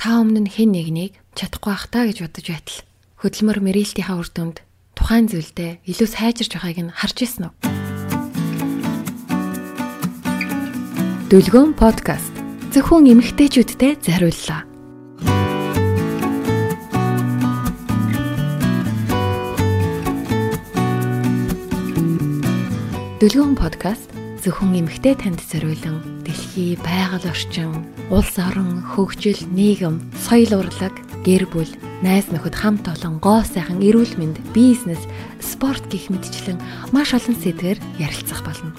та өмнө нь хэн нэгнийг чадахгүй бах та гэж бодож байтал хөдөлмөр мэрэлтийнхаа үр дүнд тухайн зүйлдээ илүү сайжирч байгааг нь харж ирсэн үү? Дүлгөөн подкаст зөвхөн эмэгтэйчүүдтэй зориуллаа. Дүлгөөн подкаст зөвхөн эмэгтэй танд зориулан дэлхий, байгаль орчин, улс орон, хөгжил, нийгэм, соёл урлаг, гэр бүл, найз нөхөд хамт олон гоо сайхан эрүүл мэнд, бизнес, спорт гэх мэтчлэн маш олон сэдвээр ярилцах болно.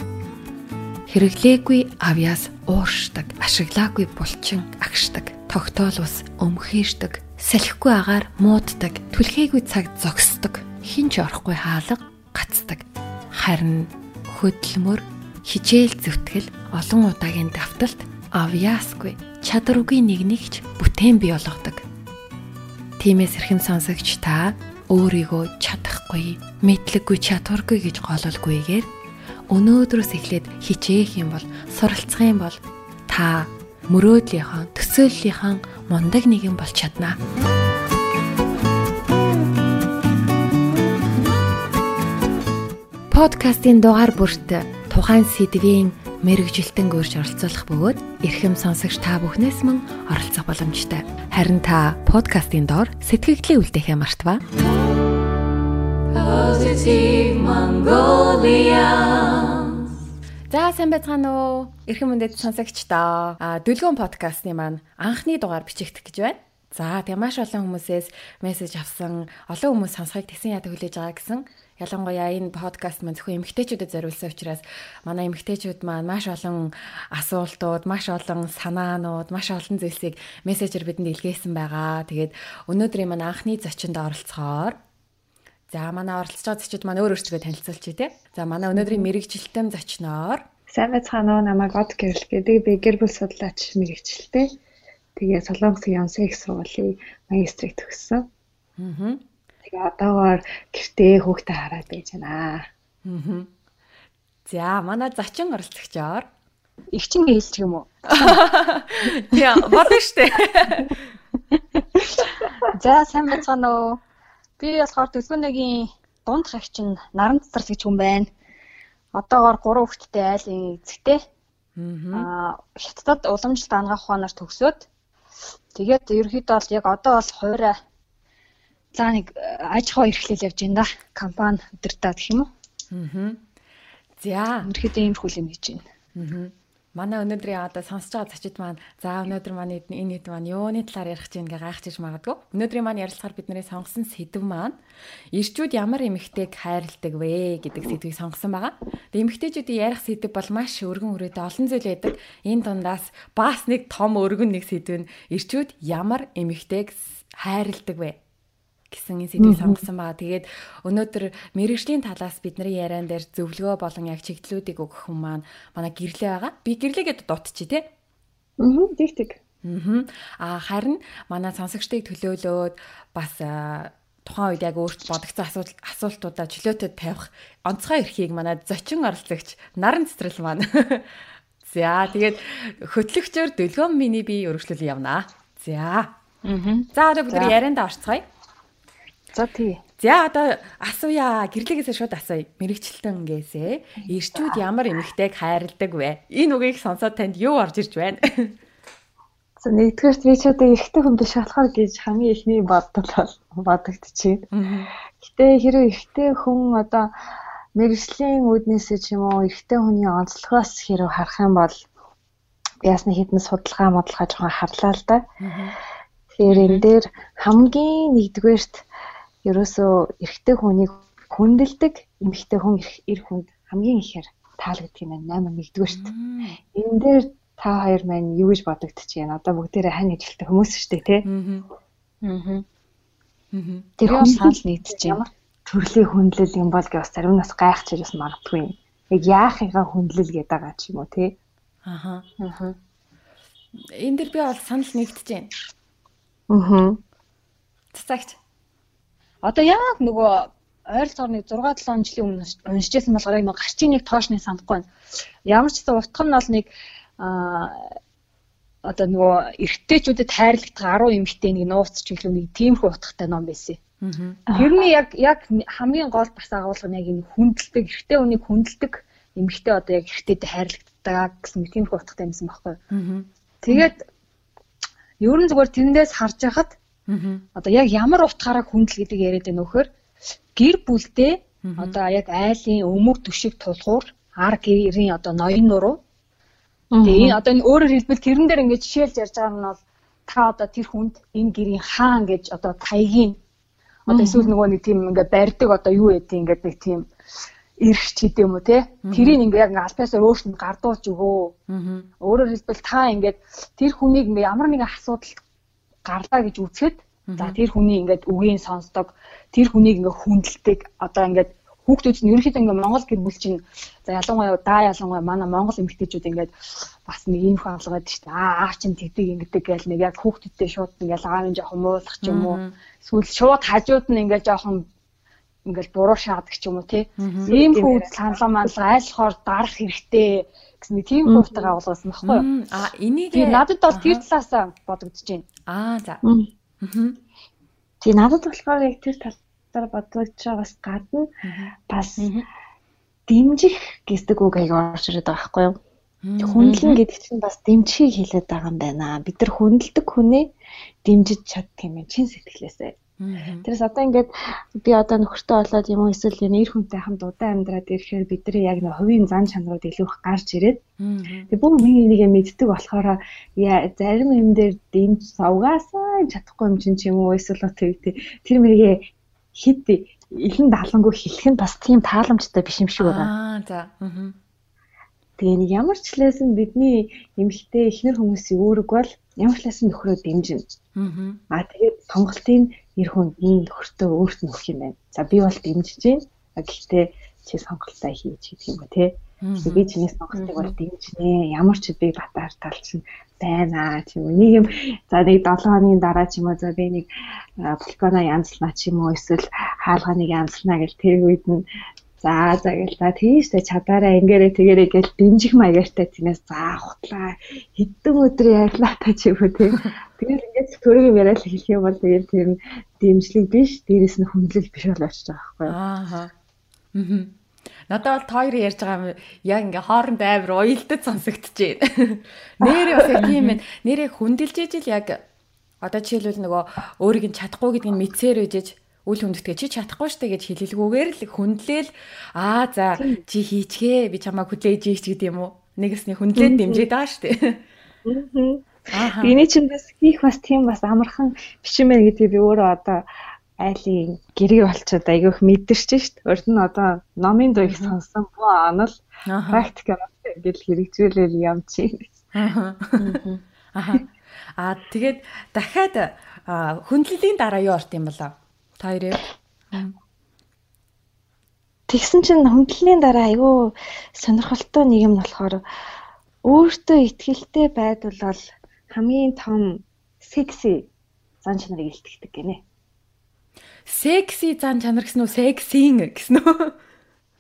Хэрэглээгүй авьяас ууршдаг, ашиглаагүй булчин агшдаг, тогтоол ус өмхийшдэг, салхигүй агаар мууддаг, түлхээгүй цаг зогсдог, хинч орохгүй хаалга гацдаг. Харин хөдөлмөр хичээл зүтгэл олон удаагийн давталт авьяасгүй чадваргүй нэг нэгч бүтээн бий болгодог. Тимээс эрхэм сонсогч та өөрийгөө чадахгүй, мэдлэггүй чадваргүй гэж гололгүйгээр өнөөдрөөс эхлээд хичээх юм бол суралцах юм бол та мөрөөдлийнхаа төсөөллийнхаа мундаг нэгэн болж чаднаа. Подкастын дугаар бүрт тухайн сэдвийн мэрэгжилтэн гөрж оролцуулах бөгөөд эрхэм сонсогч та бүхнээс мөн оролцох боломжтой. Харин та подкастын доор сэтгэгдлийн үлдээхээ мартава. Positive Mongolia За сайн байцгаана уу? Эрхэм мөндөд сонсогч та. А дүлгөөн подкастны маань анхны дугаар бичигдэх гэж байна. За тэгээ маш олон хүмүүсээс мессеж авсан, олон хүмүүс сонсохыг тэгсэн яа хүлээж байгаа гэсэн Ялангуяа энэ подкаст маань зөвхөн эмэгтэйчүүдэд зориулсан учраас манай эмэгтэйчүүд маань маш олон асуултууд, маш олон санаанууд, маш олон зүйлсийг мессежээр бидэнд илгээсэн байгаа. Тэгээд өнөөдрийн маань анхны зочинд оролцохоор За манай оролцож байгаа зочид маань өөр өөртөө танилцуулчих тий. За манай өнөөдрийн мэрэгжилтэн зочноор Сайн байцгаана уу намайг Од Гэрэл гэдэг би гэр бүл судлаач мэрэгчлээ. Тэгээ Солонгосын Ямсэг их сургуулийн магистрийг төгссөн. Аа. Тэгээ одоогоор гэртээ хүүхдээ хараад байж байна. Аа. За, манай зачин оролцогчоор эгчин хэлчих юм уу? Тийм, болно штэ. За, сайн байцгаана уу? Би болохоор төлгөөний дунд хагчин наран цацрас гэж хүн байна. Одоогоор 3 хүүхэдтэй айлын эцэгтэй. Аа, хятадд уламжлалт ангаах ухаанаар төгсөөд тэгээд ерөөхдөө бол яг одоо бол хуурай за нэг э, аж ахуй эрхлэл явж байна да. Компани өдөртөө гэх юм уу? Аа. За. Ерөөхдөө иймэрхүү юм хийж байна. Аа. Манай өнөөдрийн одоо сонсож байгаа зочид маань за өнөөдөр манай энэ хэд маань юуны талаар ярих гэж ингээ гайхаж магадгүй. Өнөөдрийн маань ярилцахаар бидний сонгосон сэдв маань ирчүүд ямар эмэгтэйг хайрладаг вэ гэдэг сэдвийг сонгосон байгаа. Тэгээ эмэгтэйчүүдийн ярих сэдв бол маш өргөн үрээтэй олон зүйл байдаг. Энэ дундаас бас нэг том өргөн нэг сэдв нь ирчүүд ямар эмэгтэйг хайрладаг вэ гэсэн сэдвийг сонгосон байгаа. Тэгээд өнөөдөр мэрэгжлийн талаас бидний яриан дээр зөвлөгөө болон яг чиглэлүүдийг өгөх хүн маань манай гэрлээ байгаа. Би гэрлээгээд дутчих тий. Аа, тэг тэг. Аа харин манай сонсогчдыг төлөөлөөд бас тухайн үед яг өөрт бодогцсон асуулт асуултуудаа чөлөөтэй тавих онцгой эрхийг манай зочин оролцогч наран цэцрэл маань. За тэгээд хөтлөгчөөр дөлгөөн миний би өргөжлөл явнаа. За. Аа. За одоо бүгд ярианда орцгоё. За тий. За одоо асууя. Гэрлэгээс шууд асууя. Мэргэжилтэнгээсээ ирчүүд ямар эмэгтэйг хайрладаг вэ? Энэ үгийг сонсоод танд юу орж ирж байна? За нэгдүгээрт би ч одоо эрэгтэй хүн биш болохоор гэж хамгийн ихний бодол бодогдчихээн. Гэтэ хэрэв эрэгтэй хүн одоо мэрэгжлийн үүднээсээ ч юм уу эрэгтэй хүний онцлогоос хэрэв харах юм бол ясны хідэн судалгаа модлага жоохон харлаа л да. Тэгэхээр энэ дээр хамгийн нэгдүгээрт ерөөсөө эрэгтэй хүнийг хүндэлдэг эмэгтэй хүн эр хүнд хамгийн ихээр таалагддаг юм байна. 8 нэгдүгээр шүү дээ. Энэ дээр та хоёр маань юу гэж байна? Одоо бүгдээрээ хань ижилтэй хүмүүс шүү дээ, тий? Аа. Аа. Тэр хүн санал нэгдэж ямар төрлийн хүндлэл юм бол гэж бас зарим нь бас гайхаж ирээс магадгүй юм. Яг яахыгаа хүндлэл гэдэг байгаа ч юм уу, тий? Аха. Аха. Энд дэр би бол санал нэгдэж байна. Аа. Цацагч Одоо яг нөгөө ойролцоогоор нэг 6 7 жилийн өмнө уншижсэн болохоор яг нэг гарчийн нэг тоошны санахгүй байна. Ямар ч гэсэн утга нь бол нэг одоо нөгөө эрэгтэйчүүдэд хайрлагдах 10 эмэгтэй нэг нууц ч гэлөө нэг тиймэрхүү утгатай ном байсан. Тэрний яг яг хамгийн гол бас агуулга нь яг энэ хүндэлдэг эрэгтэй хүнийг хүндэлдэг эмэгтэй одоо яг эрэгтэйд хайрлагддаг гэсэн тиймэрхүү утгатай юмсан байхгүй. Тэгээд ер нь зүгээр тэрэндээс харж байхад одоо яг ямар утгаараа хүндэл гэдэг яриад байна вөхөр гэр бүлдээ одоо яг айлын өмөр төшиг тулгуур ар гэрийн одоо ноён нуруу. Тэгээ одоо энэ өөрөөр хэлбэл тэрэн дээр ингээд жишээлж ярьж байгаа нь бол та одоо тэр хүнд энэ гэрийн хаан гэж одоо таягийн одоо эсвэл нөгөө нэг тийм ингээд барьдаг одоо юу гэдэг ингээд нэг тийм ирч гэдэг юм уу те? Тэрийг ингээд яг альбаасаар өөртөнд гардуулж өгөө. Өөрөөр хэлбэл та ингээд тэр хүнийг ямар нэгэн асуудалд гарлаа гэж үзэхэд за тэр хүний ингээд үгийн сонсдог тэр хүнийг ингээд хүндэлдэг одоо ингээд хүүхдүүд нь ерөнхийдөө ингээ Монгол гэр бүл чинь за ялангуяа даа ялангуяа манай Монгол эмэгтэйчүүд ингээд бас нэг ийм хүн авлагаад шүү дээ. Аа аав чинь тэгдэг ингэдэг гэл нэг яг хүүхдүүдтэй шууд ингээл аавын жоохон муулах ч юм уу. Эсвэл шууд хажууд нь ингээл жоохон ингээл буруу шаадаг ч юм уу тий. Ийм хүн саналаа манлаа айлхоор дарах хэрэгтэй гэсэн нэг тийм хууртайгаа агуулгасан баггүй юу? Аа энийг надад бол тэр талаасаа бодогдож байна. Аа за. Аа. Тий надад болохоор яг тэр тал талаар бодлогч байгаас гадна бас дэмжих гэдэг үг аяг орж ирээд байгаа байхгүй юу? Хүндлэн гэдэг чинь бас дэмжихийг хэлээд байгаа юм байна. Бид нар хүндэлдэг хүнээ дэмжиж чаддаг юм чин сэтгэлээсээ. Тэрс одоо ингээд би одоо нөхөртөө болоод юм уу эсвэл нэр хүнтэй хамт удаан амьдраад ирэхээр бидний яг нэг хувийн зан чанарууд илүү их гарч ирээд тэг бүр миний нэгэ мэддэг болохоор зарим юм дээр дэмж савгаасаа чадахгүй юм чинь ч юм уу эсвэл тэр мэрийгээ хэд ихэнх даалангүй хэлэх нь бас тийм тааламжтай биш юм шиг байна. Аа за. Тэгээ нэг ямар ч лээсэн бидний эмэгтэй эхнэр хүмүүсийн үүрэг бол ямар ч лээсэн нөхрөө дэмжинэ. Аа. Аа тэгээд сонголтын нэр хүн энэ нөхөртөө өөрт нь өгөх юм байна. За би бол дэмжиж байна. Гэхдээ чи сонголтоо хийж гэдэг юм ба тий. Би чиний сонголтыг бол дэмжинэ. Ямар ч би батаар талчин байна тийм үү. Нэг юм за нэг 7 хоногийн дараа ч юм уу за би нэг балкона янзлнаа ч юм уу эсвэл хаалганыг янзлнаа гэл тэр үед нь За за гэл та тийштэй чадаараа ингээрээ тэгэрэй гэл дэмжих маягаартай тиймээс за хутлаа хэдэн өдөр ярьлаа та ч юм уу тийм. Тэгэл ингээд төрөг яриад хэлэх юм бол тэгэл нь дэмжлэг биш, дээрэс нь хүндлэл биш бол очиж байгаа байхгүй юу. Аа. Аа. Надад бол та хоёр ярьж байгаа юм яг ингээ хооронд амар уялдад сонсогдож байна. Нэрээ бас яг тийм байна. Нэрээ хүндэлж ижил яг одоо жишээлбэл нөгөө өөрийг нь чадахгүй гэдгийг мэдсээр үжиж үл хүндэтгээ чи чадахгүй штэ гэж хэлэлгүйгээр л хүндлээл аа за чи хийчихээ би чамаа хүлээж ийч гэдэг юм уу? Нэгэсний хүндлээд дэмжиж байгаа штэ. Биний чинь бас хийх бас тийм бас амархан бишмэн гэдгийг би өөрөө одоо айлын гэрээ болчиход айгүйх мэдэрч шít. Урд нь одоо номын дуйг сонсон буу онол практик ингээл хэрэгжүүлэл юм чи. Аа. Аа тэгээд дахиад хөндлөлийн дараа юу орт юм болоо? Та хоёрыг. Тэгсэн чинь хөндлөлийн дараа айгүй сонирхолтой нэг юм болохоор өөртөө ихтгэлтэй байдвал бол хамгийн том секси зан чанарыг илтгэдэг гинэ секси зан чанар гэсэн үү? Сексийн гэсэн үү?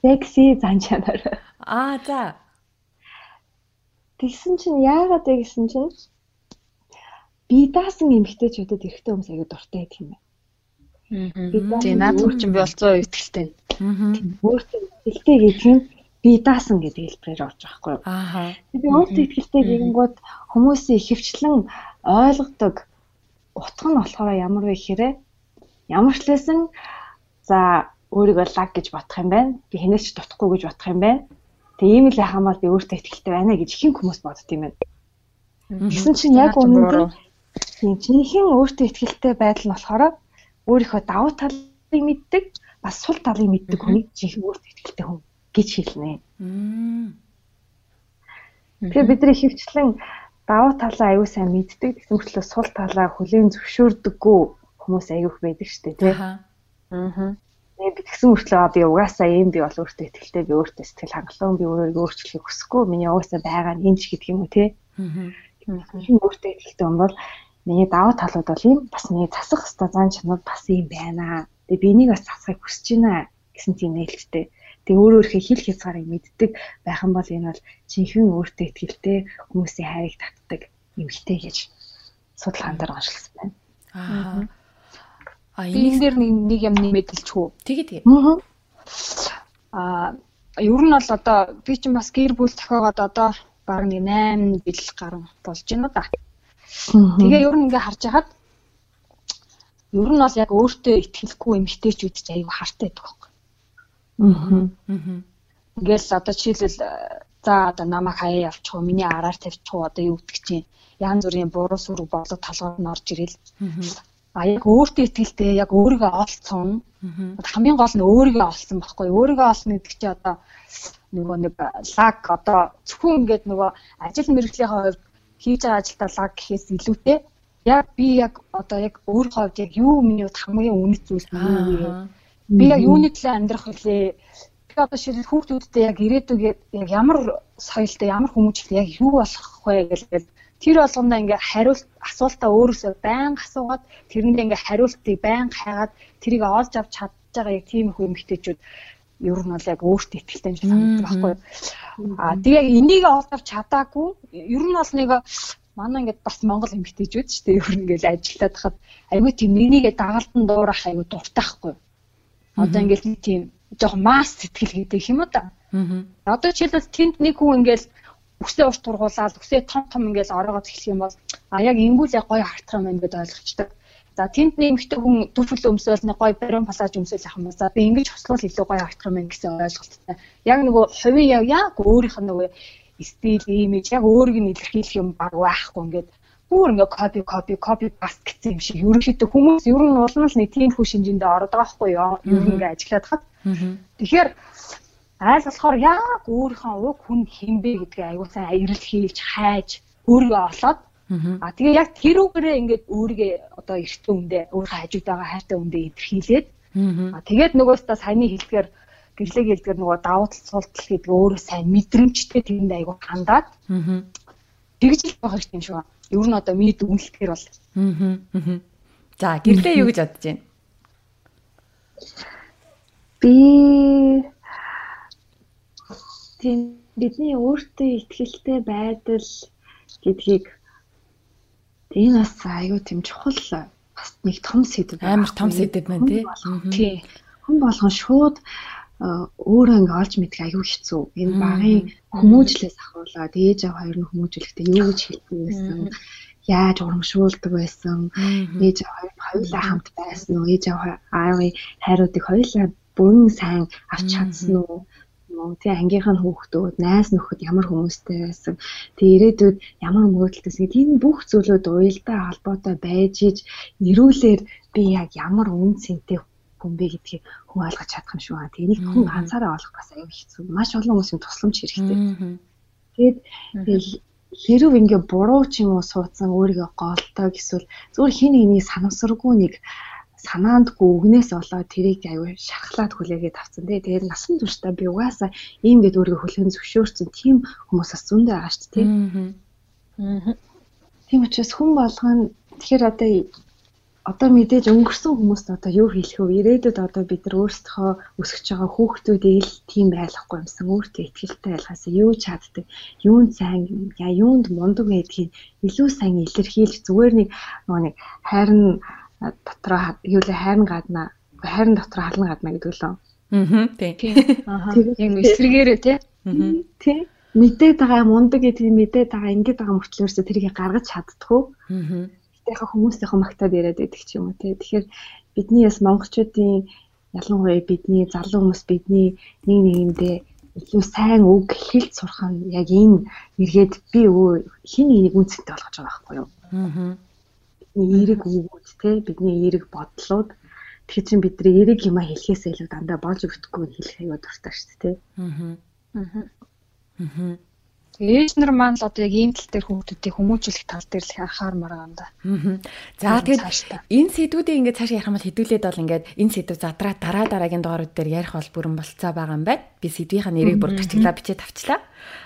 Секси зан чанар. Аа за. Тэгсэн чинь яагаад вэ гэсэн чинь би даасан эмгтээчүүдэд эрэгтэй хүмүүс аягүй дуртай байдаг юм байна. Тийм наад чинь би болцоо. Аа. Өөртөө итгэлтэй гэдэг нь би даасан гэдэг хэлбэрээр орж байгаа хгүй юу. Аа. Би өөртөө итгэлтэй гэнгүүт хүмүүсийн ихэвчлэн ойлгодог утга нь болохоор ямар вэ гэхээр Ямар ч лсэн за өөрийгөө лаг гэж бодох юм байна. Би хинээч дутхгүй гэж бодох юм байна. Тэгээ ийм л хамаар би өөртөө ихтэй байна гэж ихэнх хүмүүс бодд юм байна. Гэсэн чинь яг үнэндээ тийм чинхэн өөртөө ихтэй байдал нь болохоор өөрийнхөө давуу талыг мэддэг, бас сул талыг мэддэг хүнийг жинхэнэ өөртөө ихтэй хүн гэж хэлнэ. Тэгэхээр бид нар хөвчлэн давуу талаа аюу сайн мэддэг гэсэн мөртлөө сул талаа хүлээн зөвшөөрдөггүй хүмүүс аяг байдаг шүү дээ тий. Аа. Тэгээ би тэгсэн мөртлөө би угаасаа ийм би бол өөртөө ихтэй би өөртөө сэтгэл хангалуун би өөрийгөө өөрчлөхийг хүсэхгүй миний угаасаа байгаа нь энэ ч гэдэг юм уу тий. Аа. Тэгэхээр өөртөө ихтэй юм бол миний даваа талууд бол ийм бас миний засах хэвээр зан чанар бас ийм байна. Тэгээ би энийг бас засахыг хүсэж байна гэсэн тийм нээлттэй. Тэгээ өөр өөрхөө хил хязгаарыг мэддэг байх юм бол энэ бол жинхэнэ өөртөө ихтэй хүмүүсийн хайрыг татдаг эмгтэй гэж судалгаан дээр оншилсан байна. Аа. А энийг дээр нэг нэг юм нэмэдэлчихв. Тэгээ тэгээ. Аа ер нь бол одоо би ч бас гэр бүл тохиогоод одоо баг нэг 8 жил гарсан болж байна да. Тэгээ ер нь ингээ харж хахад ер нь бол яг өөртөө ихтгэлгүй эмгтээчүүд ч аюу хартай байдаг байхгүй. Аа. Ингээл одоо жишээлбэл за одоо намайг хаяа явчих уу, миний араар тавьчих уу одоо юу гэдэг чинь янз бүрийн буруу сүрэг болоод толгойд нь орж ирэл. А яг өөртөө ихтгэлтэй яг өөрийгөө олцсон. Хамгийн гол нь өөрийгөө олсон байхгүй. Өөрийгөө олно гэдэг чинь одоо нөгөө нэг лаг одоо зөвхөн ингээд нөгөө ажил мэргэжлийн хувьд хийж байгаа ажилдаа лаг гэхээс илүүтэй яг би яг одоо яг өөр хувьд яг юу миний хувьд хамгийн үнэт зүйл юу вэ? Би яг юуны төлөө амьдрах вүлээ? Би одоо шилэл хүүхдүүдтэй яг ирээдүг яг ямар соёлтой ямар хүмүүжлээ яг юу болох вэ гэж тэр болгондоо ингээ хариулт асуултаа өөрөөсөө байнга асуугаад тэрэндээ ингээ хариултыг байнга хайгаад тэрийг олж авч чадж байгаа яг тийм их эмгтээчүүд ер нь бол яг өөртөө ихтэй санагддаг байхгүй. Аа тэгээ яг энийг олж авч чадаагүй ер нь бол нэг манай ингээд бас Монгол эмгтээчүүд ч тийм ер нь ингээл ажиллаад хахад айгүй тийм нэгнийгээ дагалдан дуурах айгүй дуртайхгүй. Одоо ингээд нэг тийм жоох масс сэтгэл гэдэг юм уу. Аа. Одоо жишээлбэл тэнд нэг хүн ингээл үсээ урт тургуулаад үсээ том том ингээл ороогоо эхлэх юм бол а яг ингүүл яг гоё хартах юм байна гэдээ ойлгочтой. За тэнд нэмэгтэй хүн дүрфэл өмсөөл нэг гоё бариун пассаж өмсөөл ах юм ба. За би ингэж хослол илүү гоё хартах юм байна гэсэн ойлголттой. Яг нөгөө хувийн яг яг өөрийнх нь нөгөө стил, имиж яг өөрийг нь илэрхийлэх юм баг байхгүй ингээд бүр ингээ копи копи копи паст гэсэн юм шиг ерөнхийдөө хүмүүс ер нь улам л нэг тийм хүү шинжиндээ байгаа байхгүй юу? Ер нь ингээ ажиллаад хат. Тэгэхээр айл болохоор яг өөрийнхөө уг хүн хинбэ гэдгээ аягүй сайн ирэл хийлж хайж өөрийгөө олоод а тэгээ яг тэр үгээрээ ингээд өөрийгөө одоо эртэн үндэ өөрийнхөө хажууд байгаа хайртай үндэ илэрхийлээд а тэгээд нөгөөстөө саяны хэлдгээр гэрлэг хэлдгээр нөгөө давуу тал сул тал гэдэг өөрөө сайн мэдрэмжтэй тэрэнд аягүй хандаад тэгж л байгаа юм шиг байна. Ер нь одоо миний дүнлэхээр бол. За гэрлээ юу гэж бодож байна? Би тийм бидний өөртөө ихтгэлтэй байдал гэдгийг энэ бас айгүй тийм чухал бас нэг том сэдв амар том сэдв байна тий. Хүн болгон шууд өөрөө ингээ олж мэдэх аюу хэцүү. Энэ багын хүмүүжлээс ахуулаад ээж аав хоёр нь хүмүүжлэхдээ юу гэж хэлдэг байсан? Яаж урамшуулдаг байсан? Ээж аав хоёулаа хамт байсан уу? Ээж аав аавын хайруудыг хоёулаа бүрэн сайн авч чадсан уу уу тий ангийнх нь хүүхдүүд найз нөхөд ямар хүмүүстэй байсан тий ирээдүйд ямар мөрөдөлтөс тийм бүх зүйлүүд уялдаа холбоотой байж иж ирүүлэр би яг ямар үн цэнтэй хүн бэ гэдгийг хүн ойлгож чадах юм шүү. Тэнийг хүн ганцаараа олох бас аюу хэцүү. Маш олон хүмүүсийн тусламж хэрэгтэй. Тэгээд хэрв ингээ буруу ч юм уу суудсан өөрийгөө голтоо эсвэл зүгээр хин нэгийг санамсаргүй нэг санаандгүй үгнээс болоод тэрийг аюу шархлаад хүлээгээд авцсан тий. Тэгээд насан туршдаа би угаасаа ийм гээд өөрийгөө хүлээн зөвшөөрсөн тийм хүмүүс бас зөндөө байгаа шүү дээ. Аа. Тийм учраас хүн болгоно тэгэхээр одоо одоо мэдээж өнгөрсөн хүмүүст одоо юу хэлэх вэ? Ирээдүйд одоо бид нар өөрсдөө өсөж байгаа хүүхдүүдээ л тийм байлахгүй юмсан өөртөө ихтэй байлгасаа юу чаддаг, юунд сайн, юунд мундаг гэдгийг илүү сайн илэрхийлж зүгээр нэг нөгөө нэг хайрн дотроо юу л хайрн гадна хайрн дотроо хална гадна гэдэг лөө. Аа тийм. Яг эсрэгээрээ тий. Аа. Тий. Мэдээд байгаа мундаг гэдгийг мэдээд байгаа ингэж байгаа мөртлөөсөө тэрийг гаргаж чаддгүй. Аа. Гэтэ хүмүүсийнхээ магтаад яриад байдаг ч юм уу тий. Тэгэхээр бидний бас монголчуудын ялангуяа бидний залуу хүмүүс бидний нэг нэгэндээ илүү сайн үг хэлж сурах нь яг энэ эргээд би өө хин энийг үнцэнтэй болгож байгаа байхгүй юу? Аа бидний эерэг үгүүд те бидний эерэг бодлууд тэгэхээр чин бидний эерэг юм а хэлэхээс илүү дандаа болж өгөхгүй хэлэх аюу дуртай шүү дээ те. Аа. Аа. Ээж нар маань л одоо яг ийм тал дээр хүүхдүүдийг хүмүүжүүлэх тал дээр л анхаар маргаанда. За тэгээд энэ сэдвүүдийг ингээд цааш ярих юм бол хэдүүлээд бол ингээд энэ сэдв задраа дараа дараагийн дугаарууд дээр ярих бол бүрэн болцоо байгаа юм байна. Би сэдвийнхаа нэрийг бүр гачглаа бичээд авчлаа.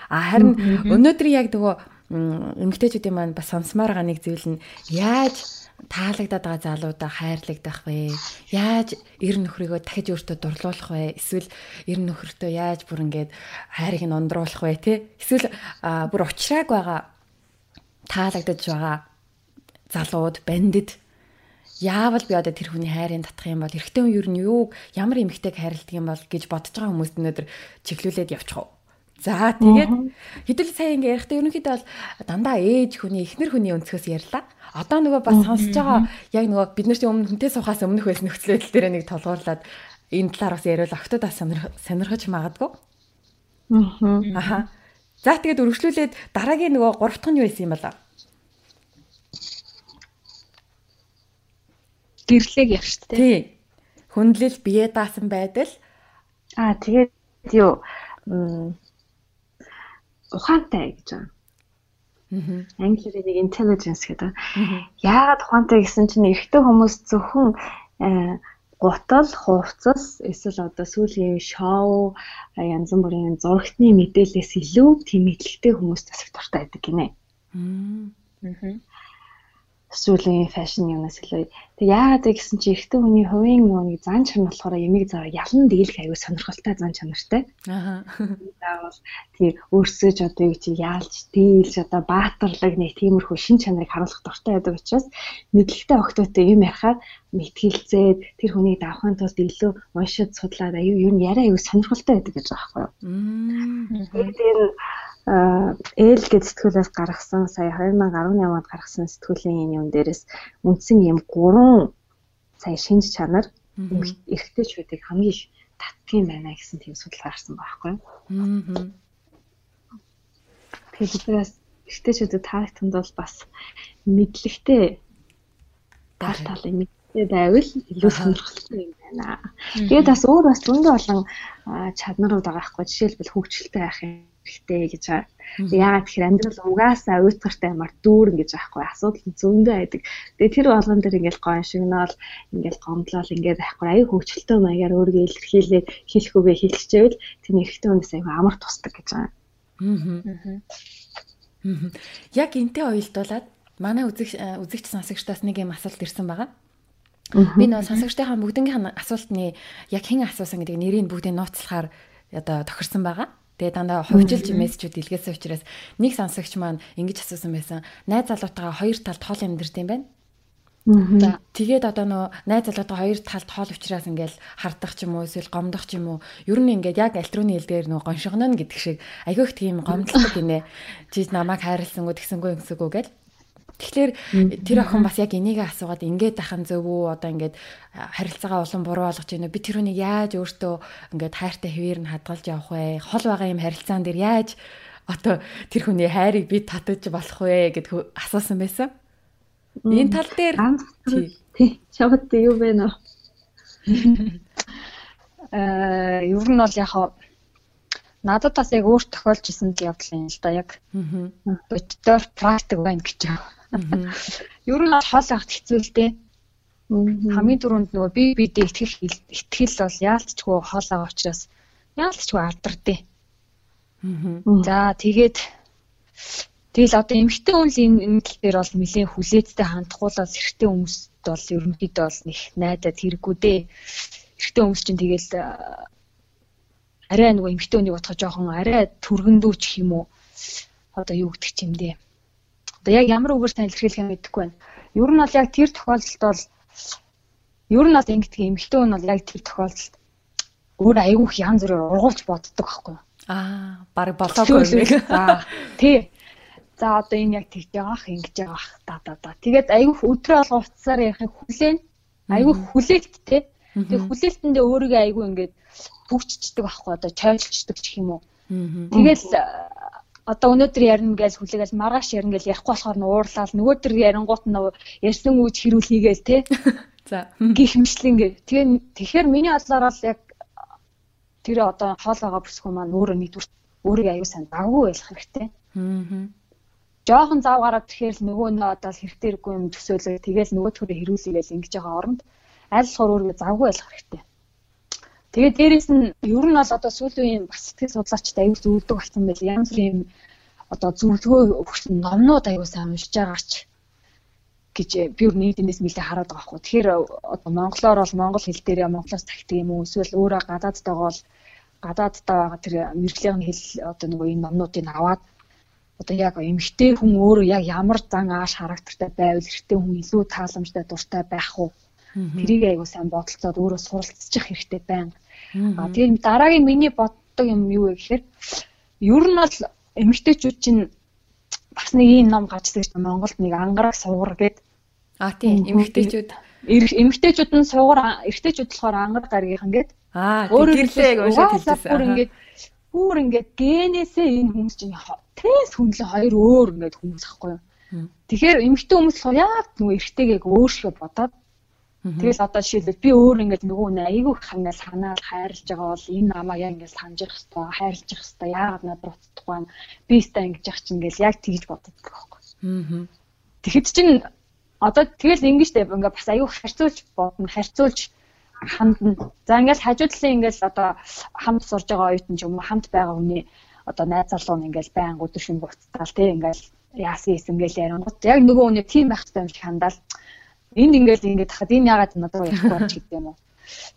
А харин өнөөдөр яг нөгөө эмгтээчүүдийн маань бас сонсомоор байгаа нэг зүйл нь яаж таалагдаад байгаа залуудаа хайрлагдах вэ? Яаж эр нөхрийгөө дахиж өөртөө дурлуулах вэ? Эсвэл эр нөхөртөө яаж бүр ингээд хайрыг нь ундруулах вэ, тэ? Эсвэл бүр ухрааг байгаа таалагдж байгаа залууд, бандит яавал би одоо тэр хүний хайрын татах юм бол эрэгтэй хүн юу нь юу ямар эмэгтэйг хайрладаг юм бол гэж бодож байгаа хүмүүст өнөөдөр чиглүүлээд явчих уу. За тэгээд хэдүүл сая ингээ ярихдаа ерөнхийдөө бол дандаа ээж хүний эхнэр хүний өнцгөөс ярьлаа. Одоо нөгөө бас сонсож байгаа яг нөгөө бид нар чинь өмнө хүнтэй сухаас өмнөх байсан нөхцөл байдал дээр нэг толгуурлаад энэ талаар бас яриул октодоо сонирхож магадгүй. Аа. За тэгээд үргэлжлүүлээд дараагийн нөгөө гурав дахь нь юу байсан юм бол? гэрлэг яг шүү дээ. Тий. Хүндлэл бие даасан байдал. Аа тэгээд юу ухаантай гэж байна. Англиэр нэг intelligence гэдэг. Яагаад ухаантай гэсэн чинь эрэгтэй хүмүүс зөвхөн э, гутал, хувцас эсвэл одоо сүүлийн шоу янз бүрийн зурагтны мэдээлэлээс илүү тийм мэдлэгтэй хүмүүс засаг дуртай байдаг гинэ. Аа сүүлийн фэшн юмнаас илүү. Тэг яагаад вэ гэсэн чи эрэгтэй хүний хувийн нэг зан чанар болохоор ямиг заа ялан дийлэх аюу сонирхолтой зан чанартай. Аа. Заавал тий өөрсөө ч одоо юу чи яалж дийлж одоо баатарлаг нэг тиймэрхүү шин чанарыг харуулах дуртай байдаг учраас мэдлэгтэй охтойтой юм ярихаар мэтгэлцээд тэр хүнийг давхын тулд илүү уншиж судлаад аюу юу яриа аюу сонирхолтой байдаг гэж байгаа байхгүй юу. Тэгээд энэ ээл гэж сэтгүүлээс гаргасан сая 2018 онд гаргасан сэтгүүлийн юм дээрээс үндсэн юм гурван сая шинж чанар эрэгтэйчүүдийг хамгийн их татдгийн байна гэсэн тийм судалгаа гарсан байхгүй юу. Аа. Тэгэхээр эрэгтэйчүүдэд таахтанд бол бас мэдлэгтэй тал талын мэдээ байвал илүү сонирхолтой юм байна. Тэгээд бас өөр бас зөндөө олон чаднарууд байгаа байхгүй жишээлбэл хөгжилтэй байх юм хэрэгтэй гэж байгаа. Яагаад тэгэхээр амьдрал угаасаа уйтгартай юмар дүүрэн гэж байхгүй асуудал зөндөө байдаг. Тэгээ тэр болгон дээр ингээл гоо шигнал ингээл гомдлол ингээд байхгүй аюу хөвчлөлтөө маягаар өөрийгөө илэрхийлээд хэлэх үгээ хэлчихвэл тэр нэгтэй хүнээс аюу амар тусдаг гэж байгаа. Аа. Яг энтэй уялдуулаад манай үзэг үзэгч сонсогчдоос нэг юм асуулт ирсэн байгаа. Би нөө сонсогчдынхаа бүгднгийнх нь асуултны яг хэн асуусан гэдэг нэрийг бүгдийг нууцлахаар одоо тохирсон байгаа. Тэгээ дандаа хувьчилж мессежүүд илгээсэн учраас нэг сонсогч маань ингэж асуусан байсан. Найз залуутайгаа хоёр талд хоол амьдэрд юм байна. Тэгээд одоо нөө найз залуутай хоёр талд хоол учраас ингээл хардах ч юм уу эсвэл гомдох ч юм уу. Ер нь ингээд яг альтруны хэл дээр нөө гоншигно гэдэг шиг айгүйх тийм гомдлдог гинэ. Чи намайг хайрласангүй тэгсэнгүй юмсэгүй гэл. Тэгэхээр тэр охин бас яг энийг асуугаад ингээд ахын зөв үү одоо ингээд харилцаагаа улам буруу болгож байна. Би тэр хүнийг яаж өөртөө ингээд хайртай хэвээр нь хадгалж явах вэ? Хол байгаа юм харилцаан дээр яаж одоо тэр хүний хайрыг би татаж болох вэ гэд асуусан байсан. Энэ тал дээр тий чамд юу вэ нөө? Э ер нь бол яг надад бас яг өөр тохиолж исэн явдал юм л да яг. Боддоор практик байна гэж байна. Ер нь хоол авахт хэцүү л дээ. Хамгийн түрүүнд нөгөө би бидээ итгэл итгэл бол яалтчгүй хоол аваа учраас яалтчгүй алдардээ. За тэгээд тэгэл одоо эмгтэй хүн л энэ дээр бол нэлээд хүлээцтэй л эрэгтэй хүмүүст бол ерөнхийдөө бол нэг найдаад хэрэггүй дээ. Эрэгтэй хүмүүс чинь тэгэл арай нөгөө эмгтэй хүнийг бодоход жоохон арай түргэндүү ч юм уу одоо юу гэдэг ч юм дээ Одоо яг ямар үгээр юм мэдэхгүй байна. Ер нь бол яг тэр тохиолдолд бол ер нь бол ингэдэг эмэгтэй хүн бол яг тэр тохиолдолд өөр айгүйх янз бүрээр ургуулж боддог байхгүй юу? Аа, баг болоогүй. За, тий. За одоо энэ яг тэгж байгаах ингэж байгаах та та та. Тэгээд айгүйх өдрөө алга уцсаар ярихыг хүлээн. Айгүйх хүлээлт тий. Тэгээд хүлээлтэндээ өөрийгөө айгүй ингээд бүгччихдэг байхгүй одоо чойлчдаг ч юм уу. Тэгэл одоо өнөөдөр ярина гэж хүлээгээл маргааш ярина гэж ярихгүй болохоор нь уурлал нөгөөдөр ярингуут нь ярьсан үуч хэрүүлхийгээл те. За. Гих мэтлэн гэ тэгээ тэгэхээр миний бодлоор бол яг тэр одоо хоол байгаа бүсгүй маань өөрөө нэгдүгээр өөрийг аюу сан даггүй байх хэрэгтэй. Аа жоохон зав гараад тэгэхээр л нөгөө нь одоо хэрэгтэй юм төсөөлөө. Тэгэл нөгөө төрөө хэрүүлээгээл ингэж байгаа оронд аль болохоор өөрийгөө завгүй байх хэрэгтэй Тэгээд дээрэс нь ер нь бол одоо сүүлийн бас сэтгэл судлаачтай аюул зөвлөдөг болсон байл. Янз бүрийн одоо зөвлөгөө өгсөн номнууд аюул сайн уншиж байгаач гэж би өөр нийтнээс нэлээ хараад байгаа хгүй. Тэгэхээр одоо монголоор бол монгол хэл дээр монголоос тагтдаг юм уу? Эсвэл өөрөө гадаадтайгаа бол гадаадтай байгаа тэр мэрэгжлийн хэл одоо нөгөө энэ номнуудыг аваад одоо яг эмэгтэй хүн өөрөө яг ямар зан ааш характертай байвал эрэгтэй хүн илүү тааламжтай дуртай байх уу? Тэрийг айгуу сайн бодолцоод өөрөө суралцчих хэрэгтэй байна. А тэгээд дараагийн миний боддог юм юу вэ гэхээр ер нь бол эмэгтэйчүүд чинь бас нэг ийм ном гарч ирсэн чинь Монголд нэг ангараг суугар гэдэг. А тийм эмэгтэйчүүд эмэгтэйчүүд нь суугар эрэгтэйчүүд болохоор ангараг гаргийнхан гэдэг. Аа гэрлээ уншаад хэлсэн. Ингээд бүр ингээд генээсээ энэ хүмүүс чинь тэс хүнлээ хоёр өөр ингээд хүмүүс ахгүй юу. Тэгэхээр эмэгтэй хүмүүс болохоор яг нөгөө эрэгтэйгээ өөршгөө бодоод Тэгэл одоо жишээлбэл би өөр ингээд нөгөө нэ айгүй их ингээд санаал хайрлаж байгаа бол энэ намаа яг ингээд санджих хэвээр хайрлаж хэвээр яагаад надад утдахгүй байна. Би өстой ингэж яах чинь ингээд яг тэгж боддог байхгүй. Аа. Тэгэхэд чинь одоо тэгэл ингэж дээ ингээд бас айгүй харьцуулж бодно, харьцуулж хандна. За ингээд хажуу талын ингээд одоо хамт сурж байгаа оюутан ч юм уу хамт байгаа хүний одоо найз залуу нь ингээд байн өдөр шин буцтаал тий ингээд яасан юм ингээл ярингууд яг нөгөө хүний тийм байх хэрэгтэй юм шиг хандаал энд ингээд ингээд хахад энэ яагаад надад ярихгүй болж гэдэг юм уу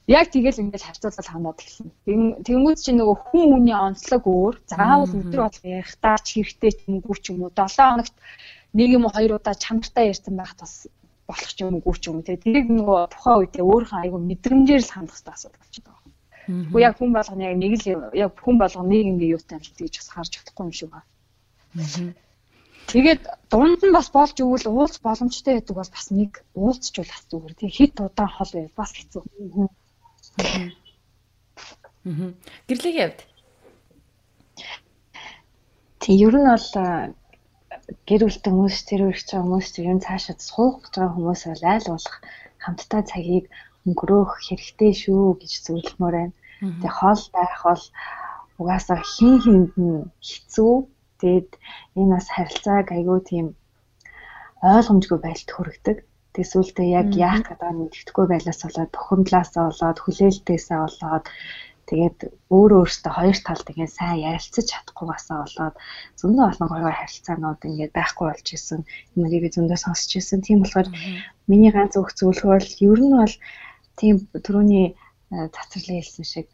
яг тэгэл ингээд харьцуулал хандаад эхэлнэ. Тэнгүүд чи нөгөө хүн хүний онцлог өөр. Заавал өдөр бол ярихтаа ч хэрэгтэй ч юм уу ч юм уу 7 хоногт нэг юм уу хоёр удаа чанартай ярьсан байх бас болох ч юм уу ч юм уу тэгээ тэрийг нөгөө тухайн үедээ өөрийнхөө айгу мэдрэмжээр л хандах хэрэгтэй асуудал болчиход байгаа. Тэгвэл яг хүн болгоно яг нэг л яг хүн болгоно нэг ингээ юутай юм шиг тэгж бас харж чадахгүй юм шиг байна. Тэгээд дунд нь бас болж өгвөл уулз боломжтой байдаг бол бас нэг уулзчвал бас зүгээр тийм хит удаан хол байв бас хэцүү. Аа. Гэрлэгийн явд. Тэг ер нь бол гэр бүлтэй хүмүүс тэр үргэж байгаа хүмүүс ер нь цаашаа суух гэж байгаа хүмүүс бол айл болох хамтдаа цагийг өнгөрөөх хэрэгтэй шүү гэж зөвлөмөр байна. Тэгээ хоол байх бол угаасаа хин хинд нь хэцүү. Тэгэд энэ бас харилцааг айгүй тийм ойлгомжгүй байлт хүргэдэг. Тэсүүлдээ яг яах гэдэг нь мэддэхгүй байлаас болоод бухимдлаасаа болоод хүлээлтээсээ болоод Тэгээд өөр өөртөө хоёр талд ингээд сайн ярилцаж чадахгүйгаасаа болоод зөндөө олон гоё харилцаанууд ингээд байхгүй болж исэн. Энийг би зөндөө сонсч исэн. Тийм болохоор миний ганц өгөх зөвлөгөө бол ер нь бол тийм түрүүний цацралын хэлсэн шиг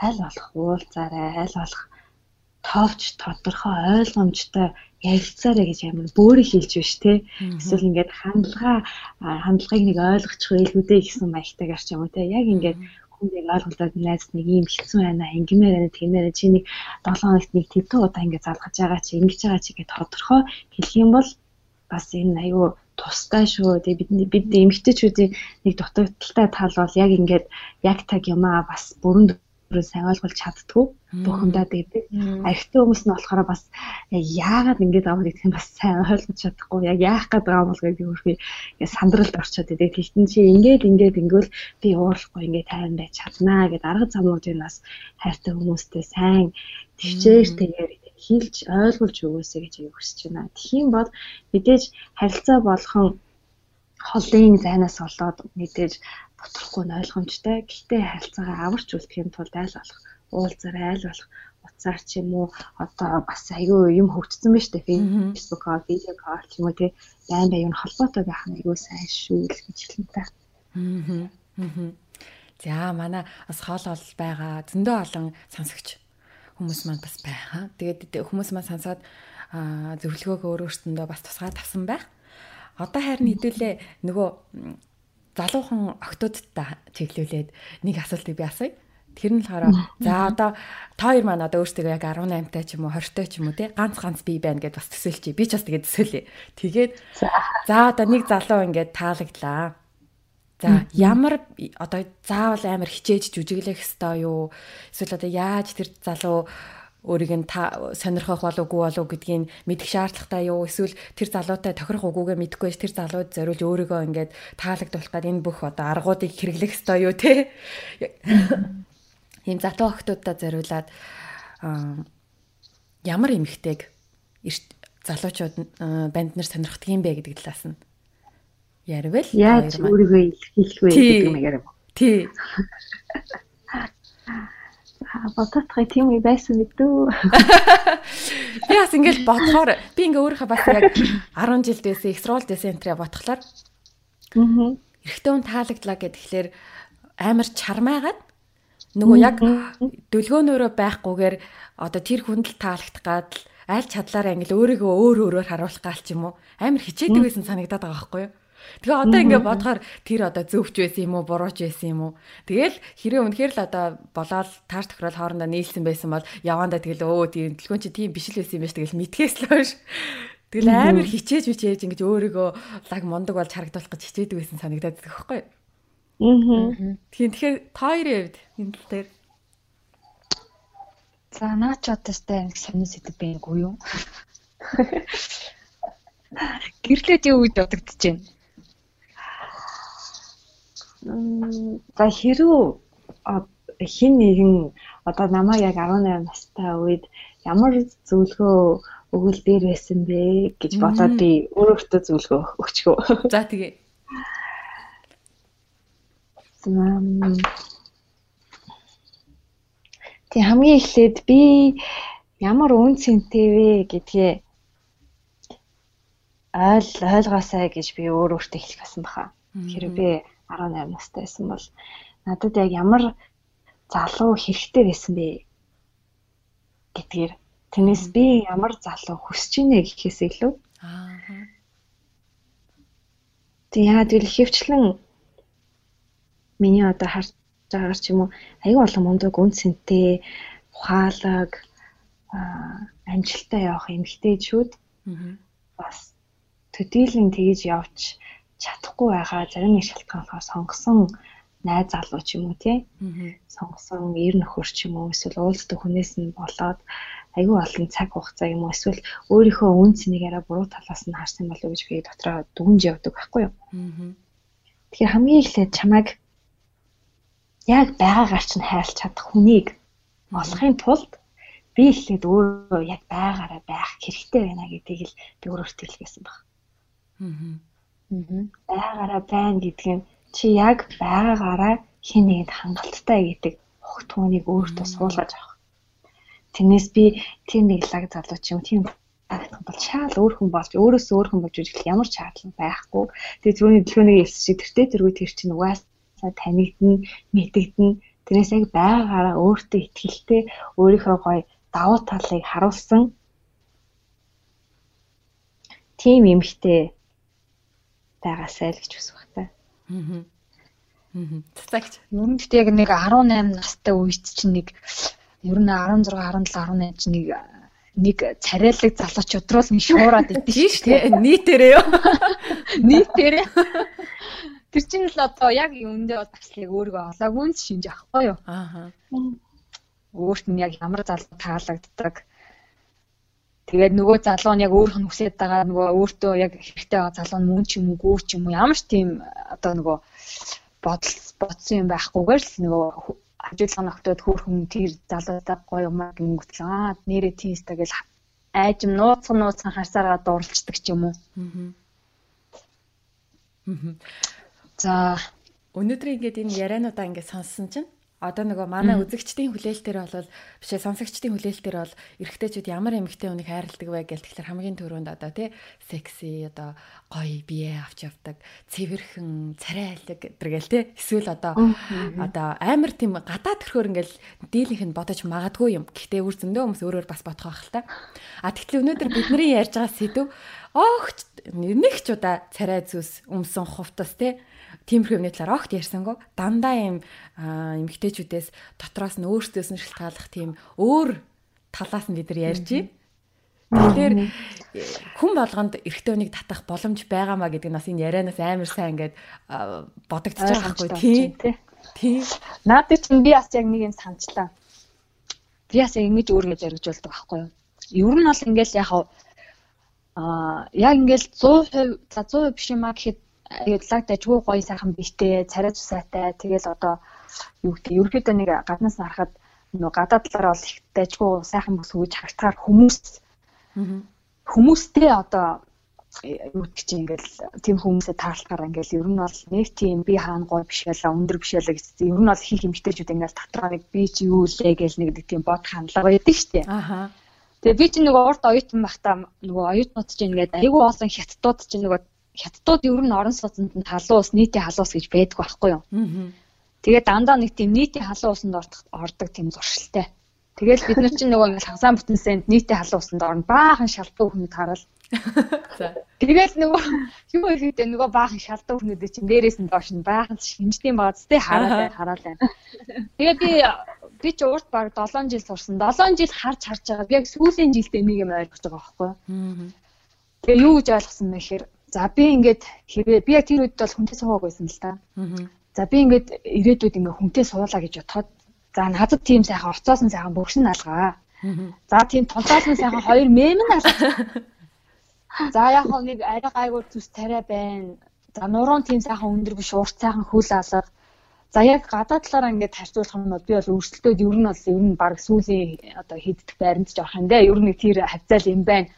аль болох уулзаарай, аль болох тоовч тодорхой ойлгомжтой ярилцаарай гэж амар бөөрийг хэлж биш те эсвэл ингээд хандлага хандлагыг нэг ойлгочих байлгүй дээ гэсэн маягтайгаар ч юм уу те яг ингээд хүн яг ойлголоод найз нэг юм хэлсэн байна ингэмээр байна тиймээр чи нэг 7 хоногт нэг төвтөө удаа ингэ залгаж байгаа чи ингэж байгаа чи гэж тодорхой хэлэх юм бол бас энэ аюу тустай шүү. Тэгээ бидний бид эмгтээчүүдийн нэг дутагдaltaй тал бол яг ингээд яг таг юмаа бас бүрэн бүрээ сайн ойлгуулж чаддгүй бухимдаа дээдэг. Архитектор хүмүүс нь болохоор бас яагаад ингэж авах гэдэг нь бас сайн ойлгож чадахгүй. Яг яах гээд байгаа юм бол гэдэг өөрхий сандралд орчоод идэг. Тэгтэн чи ингээд ингээд ингүүл би уурлахгүй ингээд тайван байж чаднаа гэд арга замуудыг бас хайртай хүмүүстэй сайн төвчээр тэгээд хэлж ойлгуулж өгөөсэй гэж юу хүсэж байна. Тэгхийн бол мэдээж харилцаа болгон холын зайнаас болоод мэдээж доторхгүй нь ойлгомжтой. Гэхдээ харилцаагаа аварч үлдэхийн тулд айл болох уулзаарай айл болох утсаар ч юм уу одоо бас аюу юм хөгжсөн байна шүү дээ. Facebook-оор видео кол ч юм уу тий байн байн холбоотой байх нь аюу сайн шүү л гэж хэлнэ та. Аа. За манай бас хоол ол байгаа зөндөө олон сонсогч хүмүүс маань бас байгаа. Тэгээд хүмүүс маань сонсоод зөвлөгөөгөө өөрөөсөндөө бас тусгаад тавсан байх. Одоо харин хэдүүлээ нөгөө залуухан октодтой чиглүүлээд нэг асуултыг би асууя. Тэр нь болохоор за одоо та хоёр маань одоо өөрсдөө яг 18 таа ч юм уу 20 таа ч юм уу те ганц ганц бие байна гэдээ бас төсөөлчихье. Би ч бас тэгээд төсөөлье. Тэгээд за одоо нэг залуу ингээд таалагдлаа. За ямар одоо заавал амар хичээж жүжиглэх хэвээр юу? Эсвэл одоо яаж тэр залуу өөрийг нь та сонирхох болов уу болов гэдгийг мэдэх шаардлагатай юу? Эсвэл тэр залуутай тохирох үгүйгээ мэдэхгүй тэр залууд зориулж өөрийгөө ингээд таалагдуулах гээд энэ бүх одоо аргуудыг хэрэглэх ёстой юу те? Ийм затуу охтуудаа зориулаад ямар эмхтэйг залуучууд банд нар сонирхдаг юм бэ гэдэг талаас нь. Ярил яаж өөрийгөө илэрхийлэх вэ гэдэг юм яриа. Тий. бодоодхой тийм үе байсан мэдүү. Би бас ингээл бодохоор би ингээ өөрийнхөө бас яг 10 жилд байсан их сургуульд байсан энтрэ бодхолоор аа эрэгтэй хүн таалагдлаа гэхэлэр амар чармаагаад нөгөө яг дөлгөөнөөрөө байхгүйгээр одоо тэр хүндэл таалагдах гад л аль чадлаараа ингээл өөрийгөө өөр өөрөөр харуулах гал ч юм уу амар хичээдэг байсан санагдаад байгаа байхгүй юу? Тэгээ одоо ингээд бодохоор тэр одоо зөвч байсан юм уу, бурууч байсан юм уу? Тэгэл хэрэг үнэхээр л одоо болоод таар тохирол хоорондоо нийлсэн байсан бол явандаа тэгэл өө тийм дэлгүүн чи тийм биш л байсан юм биш тэгэл мэдгээс л хойш. Тэгэл амар хичээж мичээж ингэж өөрийгөө лаг мундаг болж харагдуулах гэж хичээдэг байсан санагдаад байгаа байхгүй юу? Аа. Тэгэхээр хоёрын хувьд энэ тал дээр За наач одоостай нэг сонир сэдв байнгүй юу? Гэрлээд юу үед бодогдож байна? За хэрүү хин нэгэн одоо намаа яг 18 настай үед ямар зөвлөгөө өгвөл бэр байсан бэ гэж бодоод би өөрөөсөө зөвлөгөө өгчихөө. За тэгээ. Тэг хамгийн эхлээд би ямар үн цэнтэй вэ гэдгээ ойл ойлгоосай гэж би өөр өөртөө хэлэх гэсэн баха. Тэгэхээр би 18 настай байсан бол надад яг ямар залуу хэрэгтэй байсан бэ гэдгээр тэрнээс би ямар залуу хүсэж ийнэ гэхээс илүү аа Тэг яагаад гэвэл хөвчлэн миний одоо харж байгаагаар ч юм уу аюу олон мундаг үнцэнтэй ухаалаг амжилттай явах эмгтээчүүд бас төдийлөн тэгж явж чадахгүй байгаа зарим нэг шалтгаан болохоор сонгосон найз залуу ч юм уу тий сонгосон эр нөхөр ч юм уу эсвэл уулздаг хүнээс нь болоод айгүй олон цаг хугацаа юм уу эсвэл өөрийнхөө үн цэнийг арай буруу талаас нь харсан болов уу гэж би дотроо дүнж явдаг байхгүй юу. Тэгэхээр хамгийн эхлээд чамайг яг байгаагаар чинь хайрлах чадах хүнийг олохын тулд би эхлээд өөрөө яг байгаараа байх хэрэгтэй байна гэдгийг л би өөрөөсөө хэлгээсэн баг. Аа байгаараа байна гэдэг нь чи яг байгаагаараа хин нэгэнд хангалттай гэдэг огтхоныг өөртөө суулгаж авах. Тэрнээс би тэр нэг лаг залуу ч юм тийм харагдах бол шаал өөр хүн болж өөрөөсөө өөр хүн болж ирэх ямар шаардлага байхгүй. Тэгээ түрүүний дэлгөөнийг хэлсэн чи тэртээ тэргүй тэр чинь угаасаа танигдна, мэдэгдэнэ. Тэрнээс яг байгаагаараа өөртөө ихтгэлтэй өөрийнхөө гоё давуу талыг харуулсан тийм эмхтэй байгаасай л гэж хүсэх багтаа. Аа. Аа. Цагт. Ер нь гэхдээ яг нэг 18 настай үед чинь нэг ер нь 16 17 18 чинь нэг нэг царайлаг залууч өдрөөл нэг шуураад идэв шүү дээ. Нийтээрээ юу? Нийтээрээ. Тэр чинь л одоо яг үндэ бол таслыг өөрийгөө олоогүй шинж авахгүй юу? Аа. Өөрт нь яг ямар залуу таалагддаг Тэгээд нөгөө залуу нь яг өөрийнх нь хүсэж байгаа нөгөө өөртөө яг хэрэгтэй байгаа залуу нь мөн ч юм уу гүүр ч юм уу ямар ч тийм одоо нөгөө бодол бодсон юм байхгүйгээр л нөгөө хажуудлага ногтод хөөрхөн тэр залуудаа гоё юм гингүүтэл аа нэрээ тиймстэй гэж айжм нууцхан нууцхан харсараа дурлцдаг ч юм уу. Аа. За өнөөдөр ингээд энэ яриануудаа ингээд сонссон чинь одоо нөгөө манай үзэгчдийн хүлээлтээр бол биш ээ сонсогчдын хүлээлтээр бол эрэгтэйчүүд ямар эмэгтэй хүнийг хайрладаг вэ гэл тэгэхээр хамгийн түрүүнд одоо тий секси одоо гоё бие авч явдаг цэвэрхэн царайлаг гэдэргээл тий эсвэл одоо одоо амар тийм гадаад төрхөөр ингээл дийлийнх нь бодож магадгүй юм. Гэхдээ үр зөндөө хүмүүс өөрөөр бас бодох байх л та. А тэгэхээр өнөөдөр бидний ярьж байгаа сэдв огт нэг ч удаа царай зүс өмсөн хувтас тий тиймэрхүү юмны талаар огт ярьсангүй дандаа юм эмгтээчүүдээс дотроос нь өөрсдөөс нь шалтгааллах тийм өөр талаас нь бид нар ярьж байна. Тэгэхээр хүн болгонд эрэгтэй хүнийг татах боломж байгаамаа гэдэг нь бас энэ ярианаас амар сайн ингээд бодогдож байгаа байхгүй тий. Тий. Наад чинь би бас яг нэг юм санчлаа. Би бас ингэж өөргөө зоригжуулдаг байхгүй юу? Ер нь бол ингээл яг аа яг ингээл 100% за 100% биш юмаа гэхэд аюуллаг дажгүй гоё сайхан бийтэй, царай цусайтай. Тэгэл одоо юу гэдэг ерөөхдөө нэг гаднаас харахад нөгөө гадаад талаараа бол их дажгүй сайхан бүс хөөж харагдахаар хүмүүс хүмүүстэй одоо юу гэдэг чинь ингээл тийм хүмүүсээ таарлахаар ингээл ер нь бол нэг тийм би хаана гой биш байлаа өндөр биш байлаа гэсэн. Ер нь бол их эмгтээчүүд ингээл татраа нэг би чи юу лээ гэж нэг тийм бод хандлага байдаг дээ. Аха. Тэгээ би чи нөгөө урд оюутан байхдаа нөгөө оюутнууд чинь ингээд айгүй олон хятадууд чинь нөгөө хятадууд ер нь орон сууцнд нь халуун ус нийтийн халуун ус гэж байдаг байхгүй юу. Тэгээд дандаа нэг тийм нийтийн халуун усанд ордог тийм зуршилтай Тэгэл бид нар чинь нөгөө ингээл хагасаан бүтэнсэнд нийтээ халуун усанд орно. Баахан шалтгаан хүмүүс хараад. За. Тэгэл нөгөө юу ихэд нөгөө баахан шалтгаан хүмүүс чинь дээрээс нь доош нь баахан шинжтэй бааз тэ хараад хараад байна. Тэгээ би би ч урт баг 7 жил сурсан. 7 жил харж харж байгаа. Яг сүүлийн жилдээ нэг юм ойлгож байгаа байхгүй. Тэгээ юу гэж ойлгосон бэ гэхээр за би ингээд хэрвээ би яг тэр үед бол хүнтэй суугааг байсан л та. За би ингээд ирээдүйд ингээд хүнтэй суулаа гэж бодоход за надад тийм сайхан орцоос нь сайхан бөгшин алгаа. За тийм тулаас нь сайхан хоёр мем нь алгаа. За яг нэг арай гайгүй зүс тариа байна. За нуруунд тийм сайхан өндөр биш урт сайхан хөл алга. За яг гадаа талаараа ингээд харьцуулах юм бол би бол өрсөлдөөд ер нь бол ер нь баг сүүлийн одоо хийддэг байранд ч авах юм даа. Ер нь тэр хавцаал юм байна.